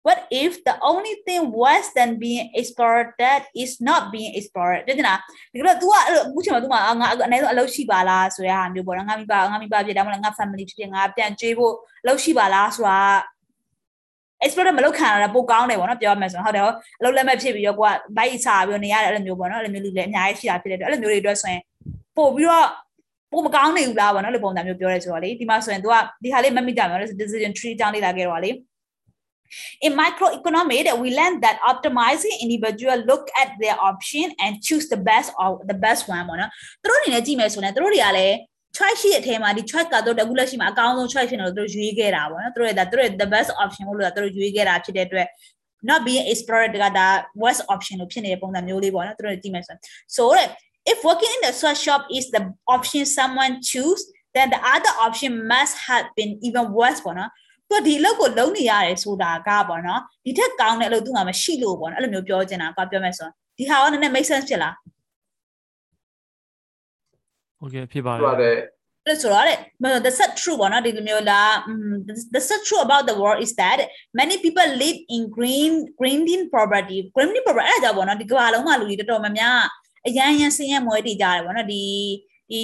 what if the only thing worse than being exploited is not being exploited တဲ့နာဒီကတော့ तू ကအခုချိန်မှာ तू မှာငါအနည်းဆုံးအလုပ်ရှိပါလားဆိုရဟာမျိုးပေါ့နော်ငါမိဘငါမိဘဖြစ်တယ်မဟုတ်လားငါ family ဖြစ်ဖြစ်ငါပြန်ကြွေးဖို့အလုပ်ရှိပါလားဆိုတာ explorer မလုပ်ခံရတာပိုကောင်းတယ်ပေါ့နော်ပြောရမယ်ဆိုတော့ဟုတ်တယ်အလုပ်လက်မဲ့ဖြစ်ပြီးတော့ကိုကဘိုက်စာပြီးနေရတယ်အဲ့လိုမျိုးပေါ့နော်အဲ့လိုမျိုးလူလည်းအများကြီးရှိတာဖြစ်တဲ့အတွက်အဲ့လိုမျိုးတွေအတွက်ဆိုရင်ပို့ပြီးတော့ပိုမကောင်းနေဘူးလားပေါ့နော်လို့ပုံစံမျိုးပြောရဲဆိုတော့လေဒီမှာဆိုရင် तू ကဒီဟာလေးမမိကြဘူးနော် decision tree ကြောင်းလေးလာခဲ့တော့လေ In microeconomics, we learn that optimizing individual look at their option and choose the best or the best one ပေါ့နော်သူတို့အနေနဲ့ကြည့်မယ်ဆိုရင်သူတို့တွေကလည်း choice ရှိတဲ့အထဲမှာဒီ choice ကတော့တကူလက်ရှိမှာအကောင်းဆုံး choice ဖြစ်နေလို့သူတို့ရွေးခဲ့တာပေါ့နော်သူတို့ရဲ့ဒါသူတို့ရဲ့ the best option လို့လို့သူတို့ရွေးခဲ့တာဖြစ်တဲ့အတွက် not being explored ကဒါ worst option လို့ဖြစ်နေတဲ့ပုံစံမျိုးလေးပေါ့နော်သူတို့ကြည့်မယ်ဆိုရင် so if working in the sweat shop is the option someone choose then the other option must have been even worse ပေါ့နော် သူကဒီအလုပ်ကိုလုံးနေရတယ်ဆိုတာကပေါ့နော်ဒီထက်ကောင်းတဲ့အလုပ်သူ့မှာမရှိလို့ပေါ့နော်အဲ့လိုမျိုးပြောချင်တာကွာပြောမယ်ဆိုဒီဟာကနည်းနည်း make sense ဖြစ်လား Okay ဖြစ်ပါတယ်ဟုတ်ပါတယ်လို့ဆိုတော့ the set true ပေါ့နော်ဒီလိုမျိုးလား the set true about the world is that many people live in green green in poverty green in poverty အဲ့ဒါကြောင့်ပေါ့နော်ဒီကမ္ဘာလုံးမှာလူတွေတော်တော်များများအရန်ရန်ဆင်းရဲမွဲတည်ကြတယ်ပေါ့နော်ဒီ ဒီ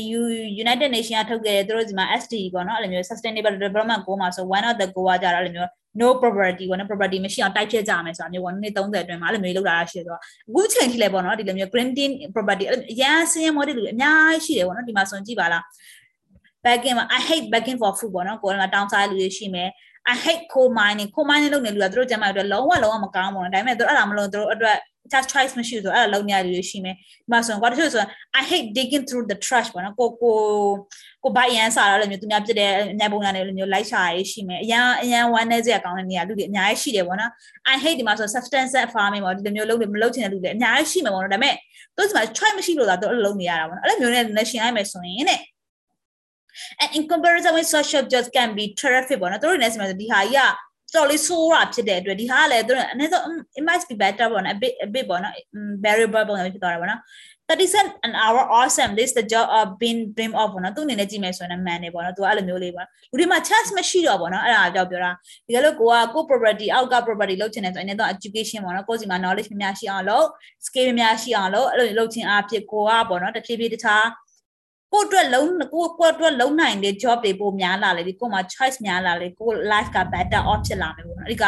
United Nation ကထုတ်ခဲ့တဲ့သူတို့ဒီမှာ SDG ပေါ့နော်အဲ့လိုမျိုး sustainable development goal မှာဆို one of the goal ကကြတော့အဲ့လိုမျိုး no property ပေါ့နော် property မရှိအောင်တိုက်ဖြတ်ကြမယ်ဆိုတာမျိုးပေါ့နှစ်30အတွင်းမှာအဲ့လိုမျိုးလောက်လာတာရှိတယ်ဆိုတော့အခုချိန်ထိလည်းပေါ့နော်ဒီလိုမျိုး green property အရန်စင်းရမွဲတည်လူအများကြီးရှိတယ်ပေါ့နော်ဒီမှာဆိုကြည့်ပါလား backend မှာ I hate backend for food ပေါ့နော်ကိုယ်ကတောင်းစားလူတွေရှိမယ် I hate coal mining coal mining လုပ်နေလူကသူတို့ကျမ်းမာတွေလုံးဝလုံးဝမကောင်းဘူးနော်ဒါပေမဲ့သူတို့အဲ့ဒါမလုပ်သူတို့အတွက် just choice မရှိဘူးဆိုအဲ့ဒါလုံးနေရလူတွေရှိမယ်ဒီမှာဆိုရင်ကွာတချို့ဆိုရင် I hate digging through the trash ပေါ့နော်ကိုကိုကိုဘိုင်ရန်စားရလို့မျိုးသူများပြတဲ့ညပုံရနေလို့မျိုးလိုက်ရှာရရှိမယ်အရန်အရန်ဝမ်းနေစရာကောင်းတဲ့နေရာလူတွေအများကြီးရှိတယ်ပေါ့နော် I hate ဒီမှာဆို substance farming ပေါ့ဒီလိုမျိုးလုပ်လို့မလုပ်ချင်တဲ့လူတွေအများကြီးရှိမှာပေါ့နော်ဒါပေမဲ့သူတို့ဒီမှာ choice မရှိလို့သာသူအဲ့လိုလုပ်နေရတာပေါ့နော်အဲ့လိုမျိုးနဲ့ nation လိုက်မယ်ဆိုရင်တဲ့ and in comparison with social jobs can be terrific ပေါ့နော်တို့တွေနဲ့ဆိုမှဒီဟာကြီးက တော်လေးဆိုးတာဖြစ်တဲ့အတွက်ဒီဟာကလည်းတို့အနည်းဆုံး it might be better ပေါ့နော် a bit a bit ပေါ့နော် variable ပုံစံဖြစ်သွားတာပေါ့နော်30 cent an hour awesome this the job of being dream of ပေါ့နော်သူအနေနဲ့ကြည့်မယ်ဆိုရင်မှန်တယ်ပေါ့နော်သူကအဲ့လိုမျိုးလေးပေါ့လူတွေမှာ chance မရှိတော့ပေါ့နော်အဲ့ဒါကြောင့်ပြောတာဒီကလို့ကိုကကို property အောက်က property လုပ်ချင်တယ်ဆိုရင်လည်းတော့ education ပေါ့နော်ကိုယ်စီမှာ knowledge များများရှိအောင်လုပ် skill များများရှိအောင်လုပ်အဲ့လိုလုပ်ချင်အားဖြစ်ကိုကပေါ့နော်တစ်ဖြည်းဖြည်းတခြား ကိုအတွက်လုံးကိုကိုအတွက်လုံးနိုင်တဲ့ job တွေပိုများလာလေဒီကိုမှာ choice များလာလေကို life က better off ဖြစ်လာမယ်ပေါ့နော်အဲ့ဒီက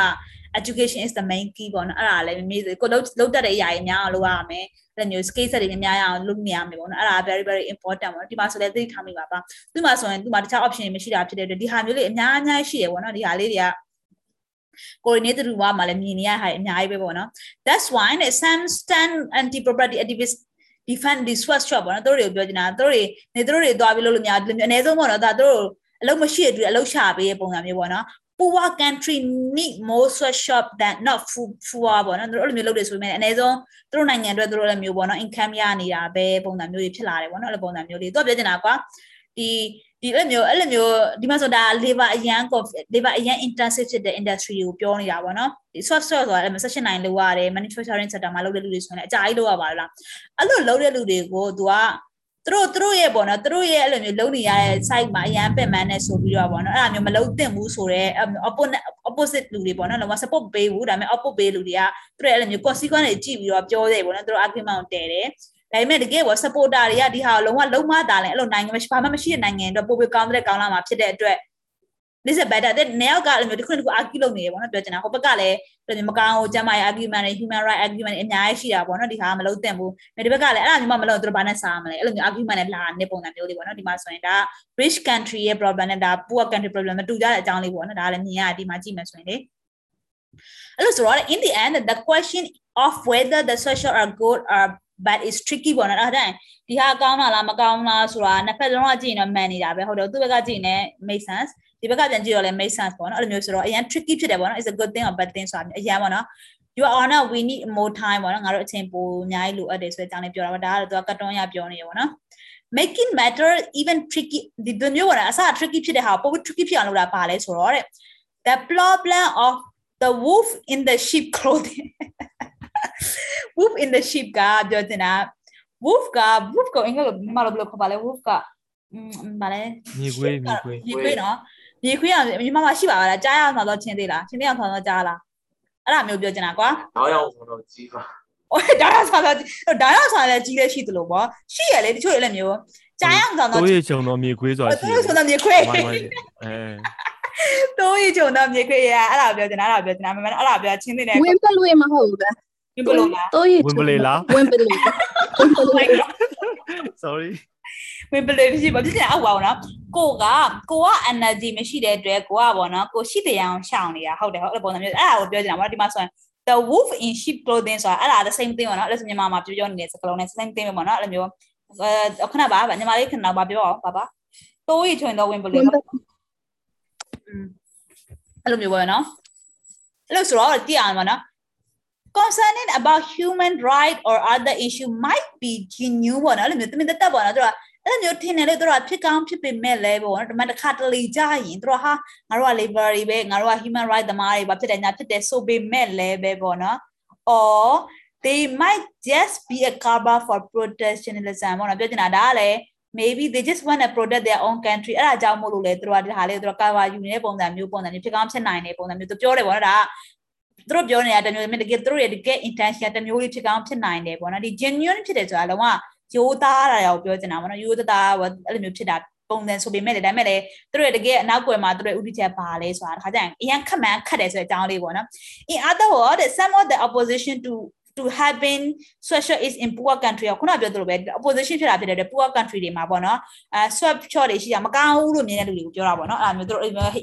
education is the main key ပေါ့နော်အဲ့ဒါလည်းမေးကိုလုံးလုံးတက်တဲ့အရာတွေများအောင်လုပ်ရမယ်အဲ့လိုမျိုး skill set တွေများရအောင်လုပ်နေရမယ်ပေါ့နော်အဲ့ဒါ very very important ပေါ့နော်ဒီမှာဆိုလည်းသိထားမိပါပါဒီမှာဆိုရင်ဒီမှာတခြား option တွေမရှိတာဖြစ်တဲ့အတွက်ဒီဟာမျိုးလေးအများအများရှိတယ်ပေါ့နော်ဒီဟာလေးတွေက coordinated တူဝါမှာလည်းမြင်နေရတာအများကြီးပဲပေါ့နော် that's why some stand anti property activist defend the sweat shop ပေါ့နော်တို့တွေကိုပြောချင်တာတို့တွေနေတို့တွေသွားပြီးလို့လို့များအနည်းဆုံးပေါ့နော်ဒါတို့အလုပ်မရှိတဲ့အတွက်အလုပ်ရှာပေးတဲ့ပုံစံမျိုးပေါ့နော် poor country need more sweatshop than not food food ပေါ့နော်တို့အဲ့လိုမျိုးလုပ်တယ်ဆိုပေမဲ့အနည်းဆုံးတို့နိုင်ငံအတွက်တို့လည်းမျိုးပေါ့နော် income ရနေတာပဲပုံစံမျိုးတွေဖြစ်လာတယ်ပေါ့နော်အဲ့လိုပုံစံမျိုးလေးတို့ပြောချင်တာကွာဒီ ဒီအဲ့မျိုးအဲ့လိုမျိုးဒီမှာဆိုတာ labor အရန် labor အရန် intensive ဖြစ်တဲ့ industry ကိုပြောနေတာပေါ့နော်ဒီ software ဆိုတာလည်း section 9လောက်ရတယ် manufacturing sector မှာလုပ်တဲ့လူတွေဆိုရင်အကြာကြီးလုပ်ရပါလားအဲ့လိုလုပ်တဲ့လူတွေကို तू ကသူတို့သူတို့ရဲ့ပေါ့နော်သူတို့ရဲ့အဲ့လိုမျိုးလုံနေရတဲ့ site မှာအရန်ပင်မန်းနဲ့ဆိုပြီးတော့ပေါ့နော်အဲ့ဒါမျိုးမလုံသင့်ဘူးဆိုတော့ opposite opposite လူတွေပေါ့နော်လုံးဝ support ပေးဘူးဒါပေမဲ့ opposite ပေးလူတွေကသူတို့အဲ့လိုမျိုး consequence တွေကြည့်ပြီးတော့ပြောတယ်ပေါ့နော်သူတို့ argument ကိုတည်တယ် ဒါပေမဲ့တကယ်ပေါ့ supporter တွေကဒီဟာကိုလုံးဝလုံးဝတာလဲအဲ့လိုနိုင်ငံမရှိဘာမှမရှိတဲ့နိုင်ငံအတွက်ပိုပြီးကောင်းတဲ့ကောင်းလာမှာဖြစ်တဲ့အတွက် this is better တဲ့နေရာကလည်းမျိုးတစ်ခုတစ်ခု argue လုပ်နေတယ်ပေါ့နော်ပြောချင်တာဟိုဘက်ကလည်းပြောမကောင်းကျမ်းမာရေး argument တွေ human right argument တွေအများကြီးရှိတာပေါ့နော်ဒီဟာမလုပ်သင့်ဘူးဒီဘက်ကလည်းအဲ့ဒါမျိုးမှမလုပ်သူတို့ဘာနဲ့စားမလဲအဲ့လိုမျိုး argument နဲ့လာနေပုံစံမျိုးလေးပေါ့နော်ဒီမှာဆိုရင်ဒါ rich country ရဲ့ problem နဲ့ဒါ poor country problem မတူကြတဲ့အကြောင်းလေးပေါ့နော်ဒါလည်းမြင်ရဒီမှာကြည့်မယ်ဆိုရင်လေအဲ့လိုဆိုတော့ in the end the question of whether the social are good or but is tricky ပေါ့နော်အဲ့ဒါဒီဟာကောင်းတာလားမကောင်းလားဆိုတာနှစ်ဖက်လုံးကကြည့်ရင်တော့မှန်နေတာပဲဟုတ်တယ်သူ့ဘက်ကကြည့်ရင် make sense ဒီဘက်ကပြန်ကြည့်တော့လည်း make sense ပေါ့နော်အဲ့လိုမျိုးဆိုတော့အရင် tricky ဖြစ်တယ်ပေါ့နော် is a good thing or bad thing ဆိုတာအရင်ပေါ့နော် you are on we need more time ပေါ့နော်ငါတို့အချိန်ပိုအများကြီးလိုအပ်တယ်ဆိုတဲ့အကြောင်းလေးပြောတာပါဒါကတော့သူကကတ်တွန်းရပြောနေရပေါ့နော် making matter even tricky ဒီလိုမျိုးပေါ့နော်အစ tricky ဖြစ်တဲ့ဟာပို tricky ဖြစ်အောင်လုပ်တာပါလဲဆိုတော့တဲ့ the problem of the wolf in the sheep clothing wolf in the sheep ကပြောတင်တာ wolf က wolf ကိုအင်္ဂလိပ်လိုမလို့ဘယ်လိုခေါ်ပါလဲ wolf ကอืมဗာလဲမြေခွေးမြေခွေးမြေခွေးနော်မြေခွေးအောင်ညီမမရှိပါလားကြားရအောင်တော့ချင်းသေးလားချင်းသေးအောင်တော့ကြားလားအဲ့ဒါမျိုးပြောချင်တာကွာနောက်ရောက်ဆိုတော့ကြီးပါဟိုဒါရဆောင်တော့ဒါရဆောင်လည်းကြီးလည်းရှိသလိုပေါ့ရှိရလေတချို့လည်းမျိုးကြားရအောင်တော့တိုးရချုံတော့မြေခွေးဆိုတာရှိတိုးရချုံတော့မြေခွေးအဲတိုးရချုံတော့မြေခွေးရအဲ့ဒါပြောချင်တာအဲ့ဒါပြောချင်တာမမအဲ့ဒါပြောချင်းသေးတယ်ဝင်းပလွေမဟုတ်ဘူးလား ဘယ်လိုလားတိုးရဝင်ပလေလားဝင်းပလွေဝင်းပလွေ sorry ဝင်ပလေရှိပါဖြစ်ချင်အောက်ပါဘောနော်ကိုကကိုက energy မရှိတဲ့အတွက်ကိုကဘောနော်ကိုရှိတဲ့အောင်ရှောင်နေတာဟုတ်တယ်ဟုတ်တယ်ပုံစံမျိုးအဲ့ဒါကိုပြောချင်တာဘောနော်ဒီမှာဆိုရင် the wolf in sheep clothing ဆိုတာအဲ့ဒါ the same thing ပေါ့နော်အဲ့ဒါမြန်မာမှာပြောပြောနေတဲ့စကားလုံးနဲ့ same thing ပဲပေါ့နော်အဲ့လိုမျိုးအဲခဏပါညီမလေးခဏပါပြောအောင်ပါပါတိုးရီထွင်တော့ဝင်ပလေဝင်းပအဲ့လိုမျိုးပေါ့နော်အဲ့လိုဆိုတော့ကြည့်အောင်ပါနော် concerning about human right or other issue might be genuine ပေါ့နော်အဲ့လိုမျိုးတမင်တက်တက်ပေါ့နော်သူကအဲ့လိုမျိုးထင်တယ်လို့သူကဖြစ်ကောင်းဖြစ်ပေမဲ့လည်းပေါ့နော်ဒီမှာတစ်ခါတလေကြာရင်သူကဟာငါတို့က labor တွေပဲငါတို့က human right သမားတွေပါဖြစ်တယ်ညာဖြစ်တယ်ဆိုပေမဲ့လည်းပဲပေါ့နော် or they might just be a cover for protectionism ပေါ့နော်ပြောချင်တာဒါကလည်း maybe they just want to protect their own country အဲ့ဒါကြောင့်မို့လို့လေသူတို့ကဒီဟာလေးသူတို့ cover ယူနေတဲ့ပုံစံမျိုးပုံစံမျိုးဖြစ်ကောင်းဖြစ်နိုင်တဲ့ပုံစံမျိုးသူပြောတယ်ပေါ့နော်ဒါက သူတို့ပြောနေတာတမျိုးတကယ်သူတို့ရဲ့တကယ် intention တမျိုးလေးဖြစ်ကောင်းဖြစ်နိုင်တယ်ပေါ့နော်ဒီ genuine ဖြစ်တယ်ဆိုတာလုံးဝရိုးသားတာရောပြောချင်တာပေါ့နော်ရိုးသားအဲ့လိုမျိုးဖြစ်တာပုံစံဆိုပေမဲ့လည်းဒါပေမဲ့လည်းသူတို့ရဲ့တကယ်အနောက်ကွယ်မှာသူတို့ရဲ့ဥတီချက်ပါလဲဆိုတာတခါကျရင်အရင်ခက်မှန်ခက်တယ်ဆိုတဲ့အကြောင်းလေးပေါ့နော် in other words some of the opposition to to happen social is in poor country ခုနပြောသလိုပဲ opposition ဖြစ်တာဖြစ်တဲ့ poor country တွေမှာပေါ့နော်အဲ swap short တွေရှိတာမကောင်းဘူးလို့မြင်တဲ့လူတွေကိုပြောတာပေါ့နော်အဲ့ဒါမျိုးတို့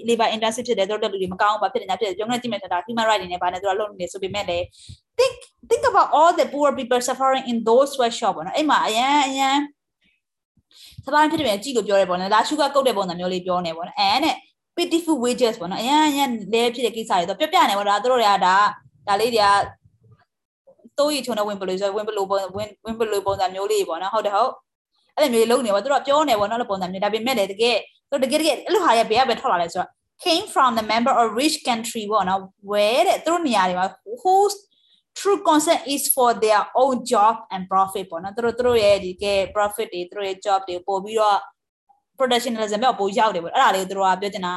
labor intensive ဖြစ်တယ်တို့တဲ့လူတွေမကောင်းဘူးဘာဖြစ်နေညာဖြစ်တယ်ပြောနေကြည့်မယ်ဆိုတာ human right တွေနဲ့ဘာနဲ့တို့လုပ်နေဆိုပေမဲ့လည်း think think about all the poor people suffering in those sweatshop ပေါ့နော်အဲ့မှာအရန်အရန်စပိုင်းဖြစ်တယ်ကြည့်လို့ပြောရဲပေါ့နော်ဒါ sugar ကုတ်တဲ့ပုံစံမျိုးလေးပြောနေပေါ့နော်အဲနဲ့ pitiful wages ပေါ့နော်အရန်အရန်လဲဖြစ်တဲ့ကိစ္စတွေတော့ပြပြနေပေါ့ဒါတို့တွေကဒါဒါလေးတွေက တိုးရီထုံနဲ့ဝင်ပလို့ဆိုဝင်ပလို့ပုံဝင်ဝင်ပလို့ပုံစံမျိုးလေးပေါ့နော်ဟုတ်တယ်ဟုတ်အဲ့လိုမျိုးလုံးနေပေါ့သူတို့ပြောနေပေါ့နော်လို့ပုံစံမျိုးဒါပေမဲ့လည်းတကယ်သူတကယ်တကယ်အဲ့လိုဟာရဘယ်ကပဲထွက်လာလဲဆိုတော့ came from the member of rich country ပေါ့နော် where တဲ့သူတို့နေရာတွေမှာ whose true concern is for their own job and profit ပေါ့နော်သူတို့သူတို့ရဲ့ဒီကဲ profit တွေသူတို့ရဲ့ job တွေပို့ပြီးတော့ productionism ပဲပို့ရောက်တယ်ပေါ့အဲ့ဒါလေးကိုသူတို့ကပြောချင်တာ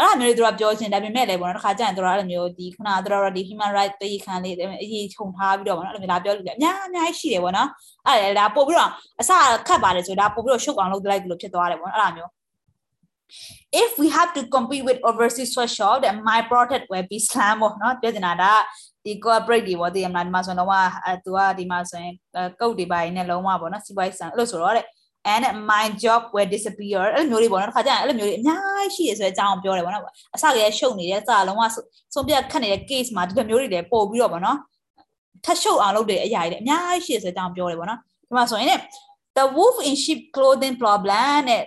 အဲ့ဒါမျိုးတွေသူကပြောချင်ဒါပေမဲ့လည်းပေါ့နော်တစ်ခါကျရင်သူတို့အဲ့လိုမျိုးဒီခုနကသူတို့ဒီ human right တေးခံလေးအရေးခြုံထားပြီးတော့ပေါ့နော်အဲ့လိုမျိုးလာပြောလို့လည်းအများအများကြီးရှိတယ်ပေါ့နော်အဲ့ဒါဒါပို့ပြီးတော့အစခတ်ပါတယ်ဆိုဒါပို့ပြီးတော့ရှုပ်အောင်လုပ်လိုက်လို့ဖြစ်သွားတယ်ပေါ့နော်အဲ့ဒါမျိုး if we have to compete with overseas sweatshop then my product will be slam ပေါ့နော်ပြောချင်တာဒါဒီ corporate တွေပေါ့ဒီမှာဒီမှာဆိုတော့အဲသူကဒီမှာဆိုရင်ကုတ်တွေပါနေလုံးဝပေါ့နော်စီးပွားရေးဆန်အဲ့လိုဆိုတော့တဲ့ and my job will disappear အဲ့လိုမျိုးတွေပေါ့နော်တစ်ခါကျရင်အဲ့လိုမျိုးတွေအများကြီးရှိရဆိုတဲ့အကြောင်းပြောတယ်ပေါ့နော်အစကလေးရှုပ်နေတဲ့စာလုံးဝဆုံးပြတ်ခတ်နေတဲ့ case မှာဒီလိုမျိုးတွေလည်းပို့ပြီးတော့ပေါ့နော်ထပ်ရှုပ်အောင်လုပ်တဲ့အရာတွေလည်းအများကြီးရှိရဆိုတဲ့အကြောင်းပြောတယ်ပေါ့နော်ဒီမှာဆိုရင် the wolf in sheep clothing problem နဲ့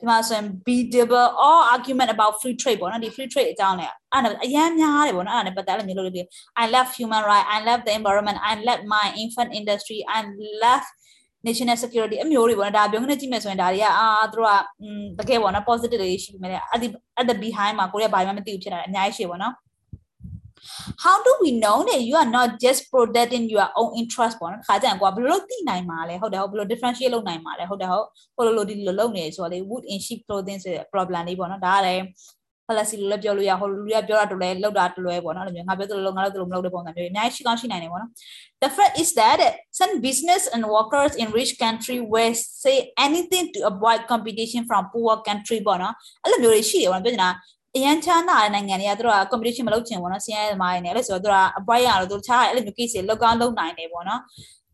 ဒီမှာဆိုရင် beatable all argument about free trade ပေါ့နော်ဒီ free trade အကြောင်းလည်းအဲ့ဒါအများများတယ်ပေါ့နော်အဲ့ဒါနဲ့ပတ်သက်လို့မျိုးလို့ I love human right I love the environment I love my infant industry I love national security အမျိုးတွေပေါ့နော်ဒါပြောနေကြည့်မယ်ဆိုရင်ဒါတွေကအာသူတို့ကတကယ်ပေါ့နော် positive တွေရှိမယ်အဲ့ဒီ at the behind မှာကိုရီးယားဘာမှမသိဘူးဖြစ်တာအများကြီးရှိပေါ့နော် how do we know that you are not just protecting your own interest ပေါ့နော်ခါကြံကွာဘယ်လိုသိနိုင်မှာလဲဟုတ်တယ်ဟုတ်ဘယ်လို differentiate လုပ်နိုင်မှာလဲဟုတ်တယ်ဟုတ်ဟိုလိုလိုဒီလိုလုပ်နေဆိုတော့လေ wood in sheep clothing ဆိုတဲ့ problem လေးပေါ့နော်ဒါကလည်း policy လို့လည်းပြောလို့ရဟိုလူကပြောတာတလွဲလောက်တာတလွဲပေါ့နော်အဲ့လိုမျိုးငါပြောသလိုငါလုပ်သလိုမလုပ်တဲ့ပုံစံမျိုးအများကြီးရှိကောင်းရှိနိုင်တယ်ပေါ့နော် the fact is that some business and workers in rich country will say anything to avoid competition from poor country ပေါ့နော်အဲ့လိုမျိုးတွေရှိတယ်ပေါ့နော်ပြောချင်တာအရန်ချမ်းသာတဲ့နိုင်ငံတွေကသူတို့က competition မလုပ်ချင်ဘူးเนาะစီးရဲသမားတွေနဲ့အဲ့လိုဆိုတော့သူတို့က avoid ရတော့သူတို့ချားအဲ့လိုမျိုး case တွေလောက်ကောင်းလုပ်နိုင်တယ်ပေါ့နော်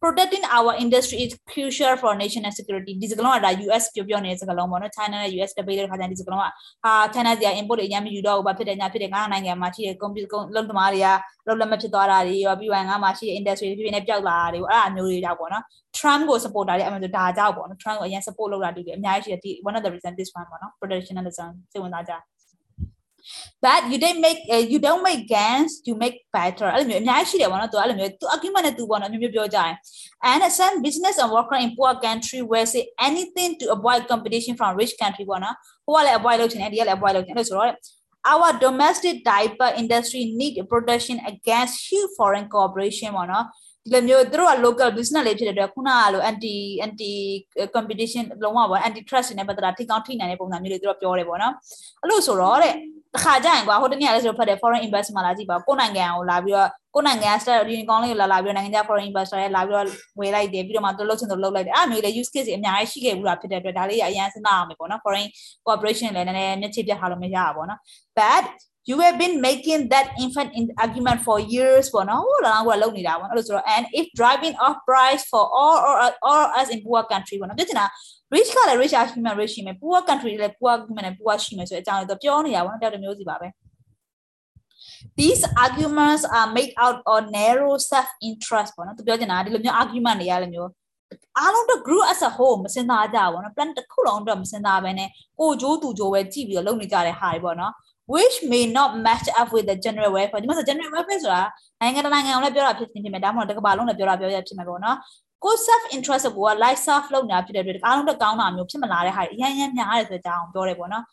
protecting our industry is crucial for national security ဒီစကလုံးကဒါ US ပြောပြောနေတဲ့စကလုံးပေါ့နော် China နဲ့ US တပိတ်တဲ့ခါကျရင်ဒီစကလုံးကဟာ China စီက import တွေအများကြီးယူတော့ဘာဖြစ်တယ်ညာဖြစ်တယ်ငါနိုင်ငံမှာရှိတဲ့ computer လုံးသမားတွေကလုံးလက်မဖြစ်သွားတာတွေရောပြီးရင်ငါမှာရှိတဲ့ industry တွေပြည့်ပြည့်နဲ့ပျောက်လာတာတွေပေါ့အဲ့အမျိုးတွေကြောက်ပေါ့နော် Trump ကို support တာတွေအမှန်ဆိုဒါကြောက်ပေါ့နော် Trump ကိုအရင် support လုပ်တာတူတယ်အများကြီးရှိတယ်ဒီ one of the reason this one ပေါ့နော် protectionism စိတ်ဝင်စားကြ but you don't make uh, you don't make gains you make better အဲ့လိုမျိုးအများကြီးရှိတယ်ပေါ့နော်သူအဲ့လိုမျိုးသူ argument နဲ့သူပေါ့နော်မျိုးမျိုးပြောကြတယ် and some business and worker in poor country will say anything to avoid competition from rich country ပေါ့နော်ဟိုကလည်း avoid လုပ်ချင်တယ်ဒီကလည်း avoid လုပ်ချင်တယ်ဆိုတော့ our domestic diaper industry need protection against huge foreign corporation ပေါ့နော်ဒီလိုမျိုးသူတို့က local business လေးဖြစ်တဲ့အတွက်ခုနကလို anti anti competition လုံးဝပေါ့ anti trust နဲ့ပတ်သက်တာထိကောင်းထိနိုင်တဲ့ပုံစံမျိုးတွေသူတို့ပြောတယ်ပေါ့နော်အဲ့လိုဆိုတော့တဲ့ တခါကြရင်ကွာဟိုတနေ့လည်းဆိုဖတ်တယ် foreign investment လာကြည့်ပါကိုနိုင်ငံကိုလာပြီးတော့ကိုနိုင်ငံ start unicorn လေးကိုလာလာပြီးတော့နိုင်ငံခြား foreign investor တွေလာပြီးတော့ဝယ်လိုက်တယ်ပြီးတော့မှသူလှုပ်ချင်သူလှုပ်လိုက်တယ်အဲ့မျိုးလေ use case တွေအများကြီးရှိခဲ့ဘူးလားဖြစ်တဲ့အတွက်ဒါလေးအရင်စဉ်းစားအောင်ပဲပေါ့နော် foreign cooperation လည်းနည်းနည်းမျက်ခြေပြတ်ထားလို့မရပါဘူးနော် but you have been making that infant in argument for years ပေါ့နော်ဟိုလာကလုံနေတာပေါ့အဲ့လိုဆိုတော့ and if driving off price for all or or as in poor country ပေါ့နော်ပြချင်တာ rich ကလည်း rich ရှိမှ rich ရှိမယ် poor country လည်း poor မှလည်း poor ရှိမယ်ဆိုတဲ့အကြောင်းလေးသူပြောနေတာပေါ့နော်တယောက်တစ်မျိုးစီပါပဲ these arguments are made out of narrow self interest ပေါ့နော်သူပြောချင်တာဒီလိုမျိုး argument တွေကလည်းမျိုးအားလုံးတော့ group as a whole မစင်သားကြဘူးနော် plan တစ်ခုလုံးတော့မစင်သားပဲနဲ့ကိုဂျိုးသူဂျိုးပဲကြည့်ပြီးတော့လုပ်နေကြတဲ့ဟာတွေပေါ့နော် which may not match up with the general welfare ဒီမှာဆို general welfare ဆိုတာနိုင်ငံတကာနိုင်ငံအောင်လည်းပြောတာဖြစ်နေဖြစ်မယ်ဒါမှမဟုတ်တစ်ကမ္ဘာလုံးလည်းပြောတာပြောရဖြစ်မယ်ပေါ့နော် ကို self interest ကိုက life self လုပ်နေတာဖြစ်တဲ့အတွက်အားလုံးတော့ကောင်းတာမျိုးဖြစ်မလာတဲ့ဟာအရင်အရင်များရတယ်ဆိုတဲ့အကြောင်းပြောတယ်ပေါ့နော်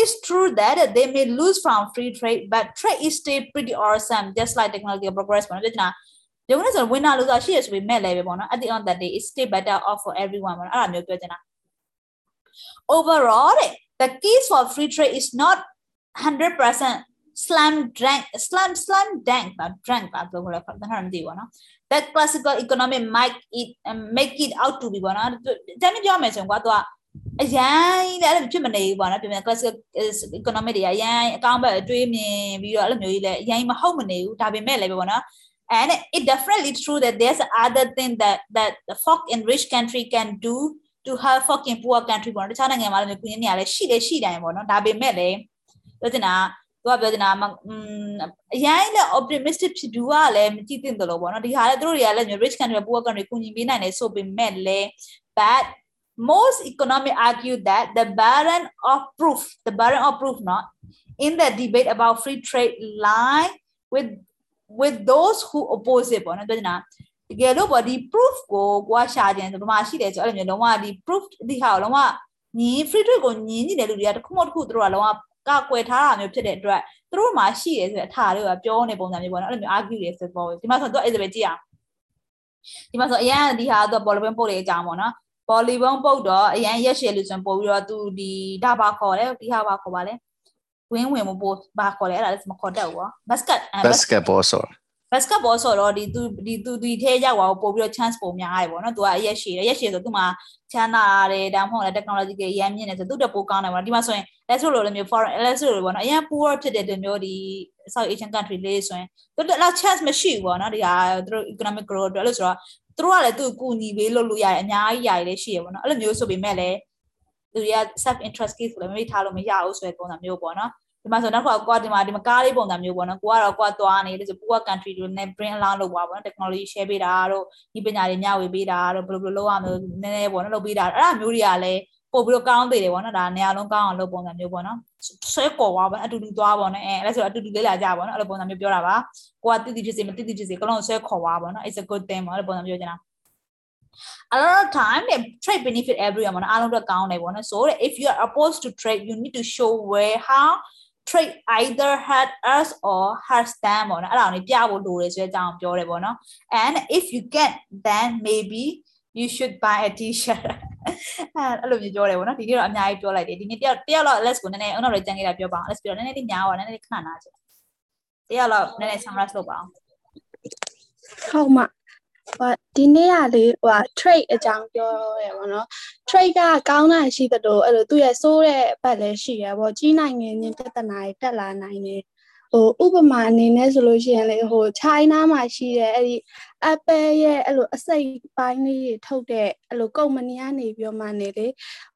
It's true that they may lose from free trade but trade is still pretty awesome just like technological progress ပေါ့နော်ပြောချင်တာဒီကုန်းဆို winner loser ရှိရဆိုပေမဲ့လည်းပဲပေါ့နော် at the end of the day it's still better off for everyone ပေါ့နော်အဲ့ဒါမျိုးပြောချင်တာ overall တဲ့ the case for free trade is not 100% slam dunk slam slam dunk ပါ dunk ပါဘယ်လိုလဲခဏမသိဘူးနော် that classical economy might it um, make it out to be ပေါ့နော်တမ်းပြောမယ်ဆိုရင်ကွာသူကအရင်လည်းအဲ့လိုဖြစ်မနေဘူးပေါ့နော်ပြင် classical economy တွေကအရင်အကောင့်ဘက်အတွေးမြင်ပြီးတော့အဲ့လိုမျိုးကြီးလည်းအရင်မဟုတ်မနေဘူးဒါပေမဲ့လည်းပေါ့နော် and it definitely true that there's other thing that that the folk in rich country can do to help folk in poor country ပေါ့နော်တခြားနိုင်ငံမှာလည်းကုညီနေရလဲရှိတယ်ရှိတယ်ပေါ့နော်ဒါပေမဲ့လည်းပြောချင်တာ သူကပြောချင်တာอืมအရင်လည်း optimistic ဖြစ်သူကလည်းမကြည့်သင့်တယ်လို့ပေါ့နော်ဒီဟာလည်းသူတို့တွေကလည်း rich country poor country ကုညီပေးနိုင်တယ်ဆိုပေမဲ့လည်း but most economists argue that the burden of proof the burden of proof not in the debate about free trade lie with with those who oppose it ပေါ့နော်ပြောချင်တာတကယ်လို့ပေါ့ဒီ proof ကိုကိုကရှာခြင်းဆိုဘာမှရှိတယ်ဆိုအဲ့လိုမျိုးလုံးဝဒီ proof ဒီဟာကိုလုံးဝညီ free trade ကိုညီညီတယ်လူတွေကတခုမှတခုသူတို့ကလုံးဝ ကကွယ်ထားတာမျိုးဖြစ်တဲ့အတွက်သူတို့မှာရှိတယ်ဆိုတဲ့အထာတွေကပြောနေပုံစံမျိုးပေါ့နော်အဲ့လိုမျိုး argue တွေဆိုပေါ့ဒီမှာဆိုတော့အဲ့ဒါပဲကြည့်အောင်ဒီမှာဆိုအရင်ဒီဟာတော့ polygon ပို့တဲ့အကြောင်းပေါ့နော် polygon ပုတ်တော့အရင်ရက်ရှည်လို့ဆိုရင်ပို့ပြီးတော့သူဒီဒါပါခေါ်တယ်ဒီဟာပါခေါ်ပါလဲဝင်းဝင်မပို့ဘာခေါ်လဲအဲ့ဒါလည်းမခေါ်တတ်ဘူးပေါ့ basket basketball ဆို basketball ဆိုတော့ဒီသူဒီသူဒီထဲရောက်သွားပို့ပြီးတော့ chance ပုံများတယ်ပေါ့နော်သူကအရက်ရှည်တယ်ရက်ရှည်ဆိုသူမှချမ်းသာတယ်ဒါမှမဟုတ်လည်း technology ကရမ်းမြင့်တယ်ဆိုသူတက်ပိုကောင်းတယ်ပေါ့နော်ဒီမှာဆိုရင် let's ဆိုလိုမျိုး foreign let's ဆိုလိုပေါ့နော်အရင် poor ဖြစ်တဲ့မျိုးဒီ South Asian country လေးဆိုရင်သူတက်လောက် chance မရှိဘူးပေါ့နော်ဒီဟာသူတို့ economic growth အတွက်လို့ဆိုတော့သူတို့ကလည်းသူ့ကူညီပေးလို့လို့ရတယ်အများကြီးရတယ်လည်းရှိရပေါ့နော်အဲ့လိုမျိုးဆိုပေမဲ့လည်းသူတွေက self interest case ကိုလည်းမမေ့ထားလို့မရဘူးဆိုတဲ့ပုံစံမျိုးပေါ့နော်ဒီမှာဆိုတော့ကွာကွာဒီမှာဒီမှာကားလေးပုံစံမျိုးပေါ့နော်ကိုကတော့ကွာသွားနေလို့ဆိုပူက country တွေနဲ့ bring along လုပ်ပါပေါ့နော် technology share ပေးတာတို့ဒီပညာတွေမျှဝေပေးတာတို့ဘယ်လိုဘယ်လိုလုပ်ရမလဲနည်းနည်းပေါ့နော်လုပ်ပေးတာအဲ့ဒါမျိုးတွေကလည်း ပို့ပြီးတော့ကောင်းသေးတယ်ပေါ့နော်ဒါနေရာလုံးကောင်းအောင်လုပ်ပုံစံမျိုးပေါ့နော်ဆွဲကော်သွားပေါ့အတူတူသွားပေါ့နော်အဲအဲ့ဒါဆိုအတူတူလေးလာကြပေါ့နော်အဲ့လိုပုံစံမျိုးပြောတာပါကိုကတိတိဖြစ်စေမတိတိဖြစ်စေကလုံးဆွဲခေါ်သွားပေါ့နော် it's a good thing ပေါ့အဲ့လိုပုံစံမျိုးကျင်တာ a lot of time they trade benefit everyone ပေါ့နော်အားလုံးအတွက်ကောင်းတယ်ပေါ့နော် so if you are opposed to trade you need to show where how trade either had us or has them ပေါ့နော်အဲ့ဒါကိုပြဖို့လိုတယ်ဆိုတဲ့အကြောင်းပြောတယ်ပေါ့နော် and if you can then maybe you should buy a t-shirt အဲ့လိုမျိုးပြောတယ်ပေါ့နော်ဒီနေ့တော့အများကြီးပြောလိုက်တယ်ဒီနေ့တယောက်တယောက်တော့ let's ကိုနည်းနည်းအောင်တော့ကြံခဲ့တာပြောပါအောင် let's ပြောနည်းနည်းလေးညားပါနည်းနည်းလေးခဏနားချင်တယောက်တော့နည်းနည်း summarize လုပ်ပါအောင်ဟုတ်မှာဟိုဒီနေ့ကလေဟို trade အကြောင်းပြောရပါတော့ trade ကကောင်းတာရှိသလိုအဲ့လိုသူ့ရဲ့စိုးတဲ့ဘက်လည်းရှိရပေါ့ကြီးနိုင်ငံချင်းပြဿနာတွေတက်လာနိုင်တယ်ဟိုဥပမာအနေနဲ့ဆိုလို့ရှိရင်လေဟို China မှာရှိတဲ့အဲ့ဒီ Apple ရဲ့အဲ့လိုအစိတ်ပိုင်းလေးတွေထုတ်တဲ့အဲ့လိုကုမ္ပဏီကနေပြောမှနေလေ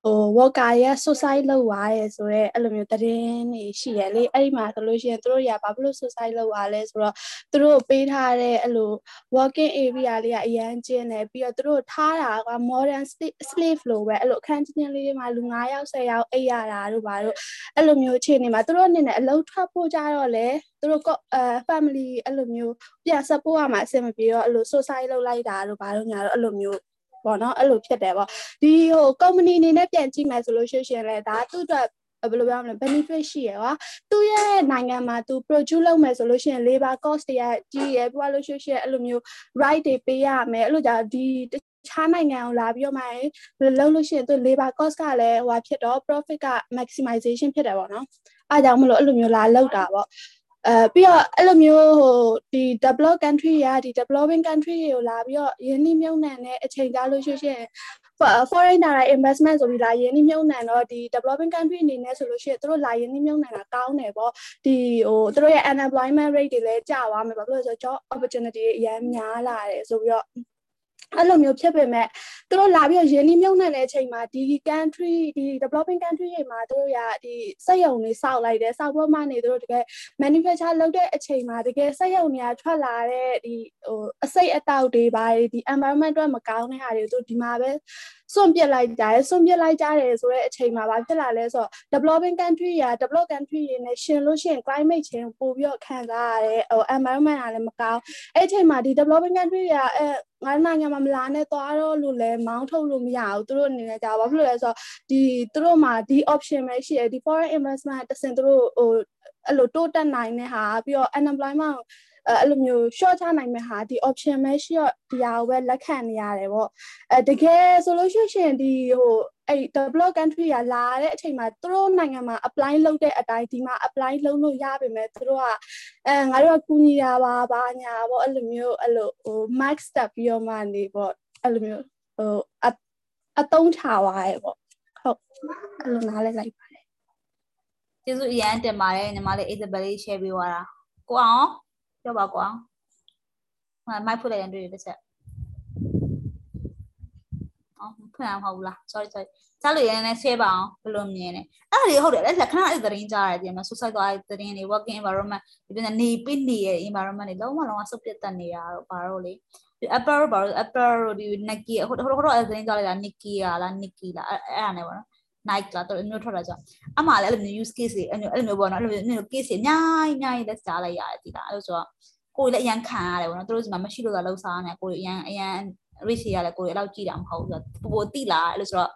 ဟို worker ရဲ့ suicide လုပ်သွားရဲဆိုတော့အဲ့လိုမျိုးသတင်းတွေရှိရလေအဲ့ဒီမှာဆိုလို့ရှိရင်တို့ရဘာဖြစ်လို့ suicide လုပ်သွားလဲဆိုတော့တို့ပေးထားတဲ့အဲ့လို working area လေးကအရန်ကျင်းတယ်ပြီးတော့တို့ထားတာက modern slave လို့ပဲအဲ့လိုအခန်းချင်းလေးတွေမှာလူ9ယောက်10ယောက်အိပ်ရတာတို့ဘာလို့အဲ့လိုမျိုးအခြေအနေမှာတို့အနေနဲ့အလုံးထွက်ဖို့ကြတော့လေတို့ကအဲ family အဲ့လိုမျိုးပြန် support ရမှာအဆင်မပြေတော့အဲ့လို suicide လုပ်လိုက်တာတို့ဘာလို့ညာတော့အဲ့လိုမျိုးပေါ့နော်အဲ့လိုဖြစ်တယ်ပေါ့ဒီဟို company အနေနဲ့ပြန်ကြည့်မယ်ဆိုလို့ရှိရင်လည်းဒါသူ့အတွက်ဘယ်လိုပြောမလဲ benefit ရှိရကွာသူရဲ့နိုင်ငံမှာသူ produce လုပ်မယ်ဆိုလို့ရှိရင် labor cost တွေကကြီးရပြလို့ရှိရင်အဲ့လိုမျိုး right တွေပေးရမယ်အဲ့လိုじゃဒီခြားနိုင်ငံကိုလာပြီးတော့မှလုံးလို့ရှိရင်သူ labor cost ကလည်းဟိုဖြစ်တော့ profit က maximization ဖြစ်တယ်ပေါ့နော်အားကြောင့်မလို့အဲ့လိုမျိုးလာလောက်တာပေါ့ အဲပြီးတော့အဲ့လိုမျိုးဟိုဒီ develop country ရာဒီ developing country တွေကိုလာပြီးတော့ယင်းနှိမ့်မြုံနှံတဲ့အချိန်ကြာလို့ရှိရင် foreign direct investment ဆိုပြီးလာယင်းနှိမ့်မြုံနှံတော့ဒီ developing country အနေနဲ့ဆိုလို့ရှိရင်တို့လာယင်းနှိမ့်မြုံနှံတာကောင်းတယ်ပေါ့ဒီဟိုတို့ရဲ့ unemployment rate တွေလည်းကျသွားမယ်ဘာလို့လဲဆိုတော့ job opportunity တွေအများများလာတယ်ဆိုပြီးတော့ အဲ့လိုမျိုးဖြစ်ပေမဲ့သူတို့လာပြီးရင်းနှီးမြှုပ်နှံတဲ့အချိန်မှာဒီ country ဒီ developing country တွေမှာသူတို့ရဒီစက်ရုံတွေစောက်လိုက်တယ်စောက်ဖို့မှနေသူတို့တကယ် manufacture လုပ်တဲ့အချိန်မှာတကယ်စက်ရုံတွေကထွက်လာတဲ့ဒီဟိုအစိတ်အတောက်တွေပါဒီ environment အတွက်မကောင်းတဲ့ဟာတွေသူဒီမှာပဲစွန့်ပစ်လိုက်ကြတယ်စွန့်ပစ်လိုက်ကြတယ်ဆိုတဲ့အချိန်မှာဘာဖြစ်လာလဲဆိုတော့ developing country ရာ develop country တွေနဲ့ရှင်လို့ရှိရင် climate change ပို့ပြီးတော့ခံစားရတယ်ဟို environment ကလည်းမကောင်းအဲ့အချိန်မှာဒီ developing country တွေကအဲငါနိုင်ငံမှာမလာနဲ့သွားတော့လို့လဲမောင်းထုတ်လို့မရဘူးသူတို့အနေနဲ့ကြာဘာဖြစ်လို့လဲဆိုတော့ဒီသူတို့မှာဒီ option ပဲရှိတယ်ဒီ foreign investment တစင်သူတို့ဟိုအဲ့လိုတိုးတက်နိုင်တဲ့ဟာပြီးတော့ unemployment အဲအဲ့လိုမျိုး short ချနိုင်မဲ့ဟာဒီ option ပဲရှိတော့ဒီဟာကိုပဲလက်ခံနေရတယ်ပေါ့အဲတကယ်ဆိုလို့ရှိရင်ဒီဟိုအဲ့ develop country ကလာတဲ့အချိန်မှာသူတို့နိုင်ငံမှာ apply လုပ်တဲ့အတိုင်းဒီမှာ apply လုပ်လို့ရပါမယ်သူတို့ကအဲငါတို့ကကူညီတာပါဘာညာပေါ့အဲ့လိုမျိုးအဲ့လိုဟို max တက်ပြီးတော့မှနေပေါ့အဲ့လိုမျိုးဟိုအအတုံးချသွားရဲပေါ့ဟုတ်အဲ့လိုနားလဲလိုက်ပါတယ်ကျေးဇူးအရန်တင်ပါတယ်ညီမလေး Isabel လေး share ပေးသွားတာကိုအောင် ပြောပါကိုအောင်ဟိုမိုက်ဖွင့်လိုက်ရင်တွေ့ရတစ်ချက်အော်ဖွင့်အောင်မဟုတ်ဘူးလား sorry sorry စားလို့ရရင်လည်း share ပါအောင်ဘယ်လိုမြင်လဲအဲ့ဒါတွေဟုတ်တယ်လက်ခဏအဲ့သတင်းကြားရတယ်ဒီမှာ suicide သွားတဲ့သတင်းတွေ working environment ဒီပြန်နေပိနေရဲ့ environment တွေလုံးဝလုံးဝစုပ်ပြတ်တက်နေတာတော့ဘာလို့လဲဒီ Apple ဘာလို့ Apple ဒီ Nike ဟိုဟိုဟိုတော့သတင်းကြားလိုက်တာ Nike လား Nike လားအဲ့အဲ့ဒါနဲ့ပေါ့နော် Nike လားတော့မျိုးထွက်တာကြောင့်အမှလည်းအဲ့လိုမျိုး use case တွေအဲ့လိုအဲ့လိုမျိုးပေါ့နော်အဲ့လိုမျိုး case တွေအများကြီးအများကြီးလက်ကြားလိုက်ရတယ်ဒီလားအဲ့လိုဆိုတော့ကိုယ်လည်းအရန်ခံရတယ်ပေါ့နော်သူတို့ဒီမှာမရှိလို့သာလှုပ်ရှားနေကိုယ်အရန်အရန် rich ရတယ်ကိုယ်လည်းအဲ့လောက်ကြည့်တာမဟုတ်ဘူးဆိုတော့ပိုပိုတိလာအဲ့လိုဆိုတော့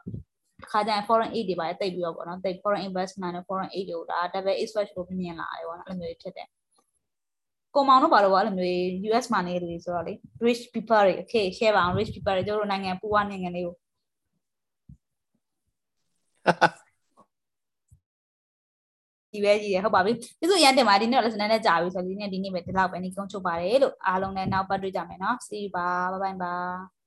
ခါကျရင် foreign aid တွေပါတိတ်ပြီးတော့ပေါ့နော်တိတ် foreign investment နဲ့ foreign aid တွေကိုဒါ double exposure ကိုမြင်လာတယ်ပေါ့နော်အဲ့လိုမျိုးဖြစ်တယ်ကိုမောင်တို့ဘာလို့အဲ့လိုမျိုး US မှာနေတယ်ဆိုတော့လေ rich people တွေ okay share ပါအောင် rich people တွေတို့နိုင်ငံပူဝနိုင်ငံလေးကို ဒီပဲကြီးရဟုတ်ပါပြီကျေးဇူးအရင်တင်ပါဒီနေ့တော့ lesson နဲ့ကြာပြီဆိုတော့ဒီနေ့ဒီနေ့ပဲဒီလောက်ပဲနေကုန်းချုပ်ပါတယ်လို့အားလုံးလည်းနောက်ပတ်တွေ့ကြမယ်နော် see you ပါ bye bye ပါ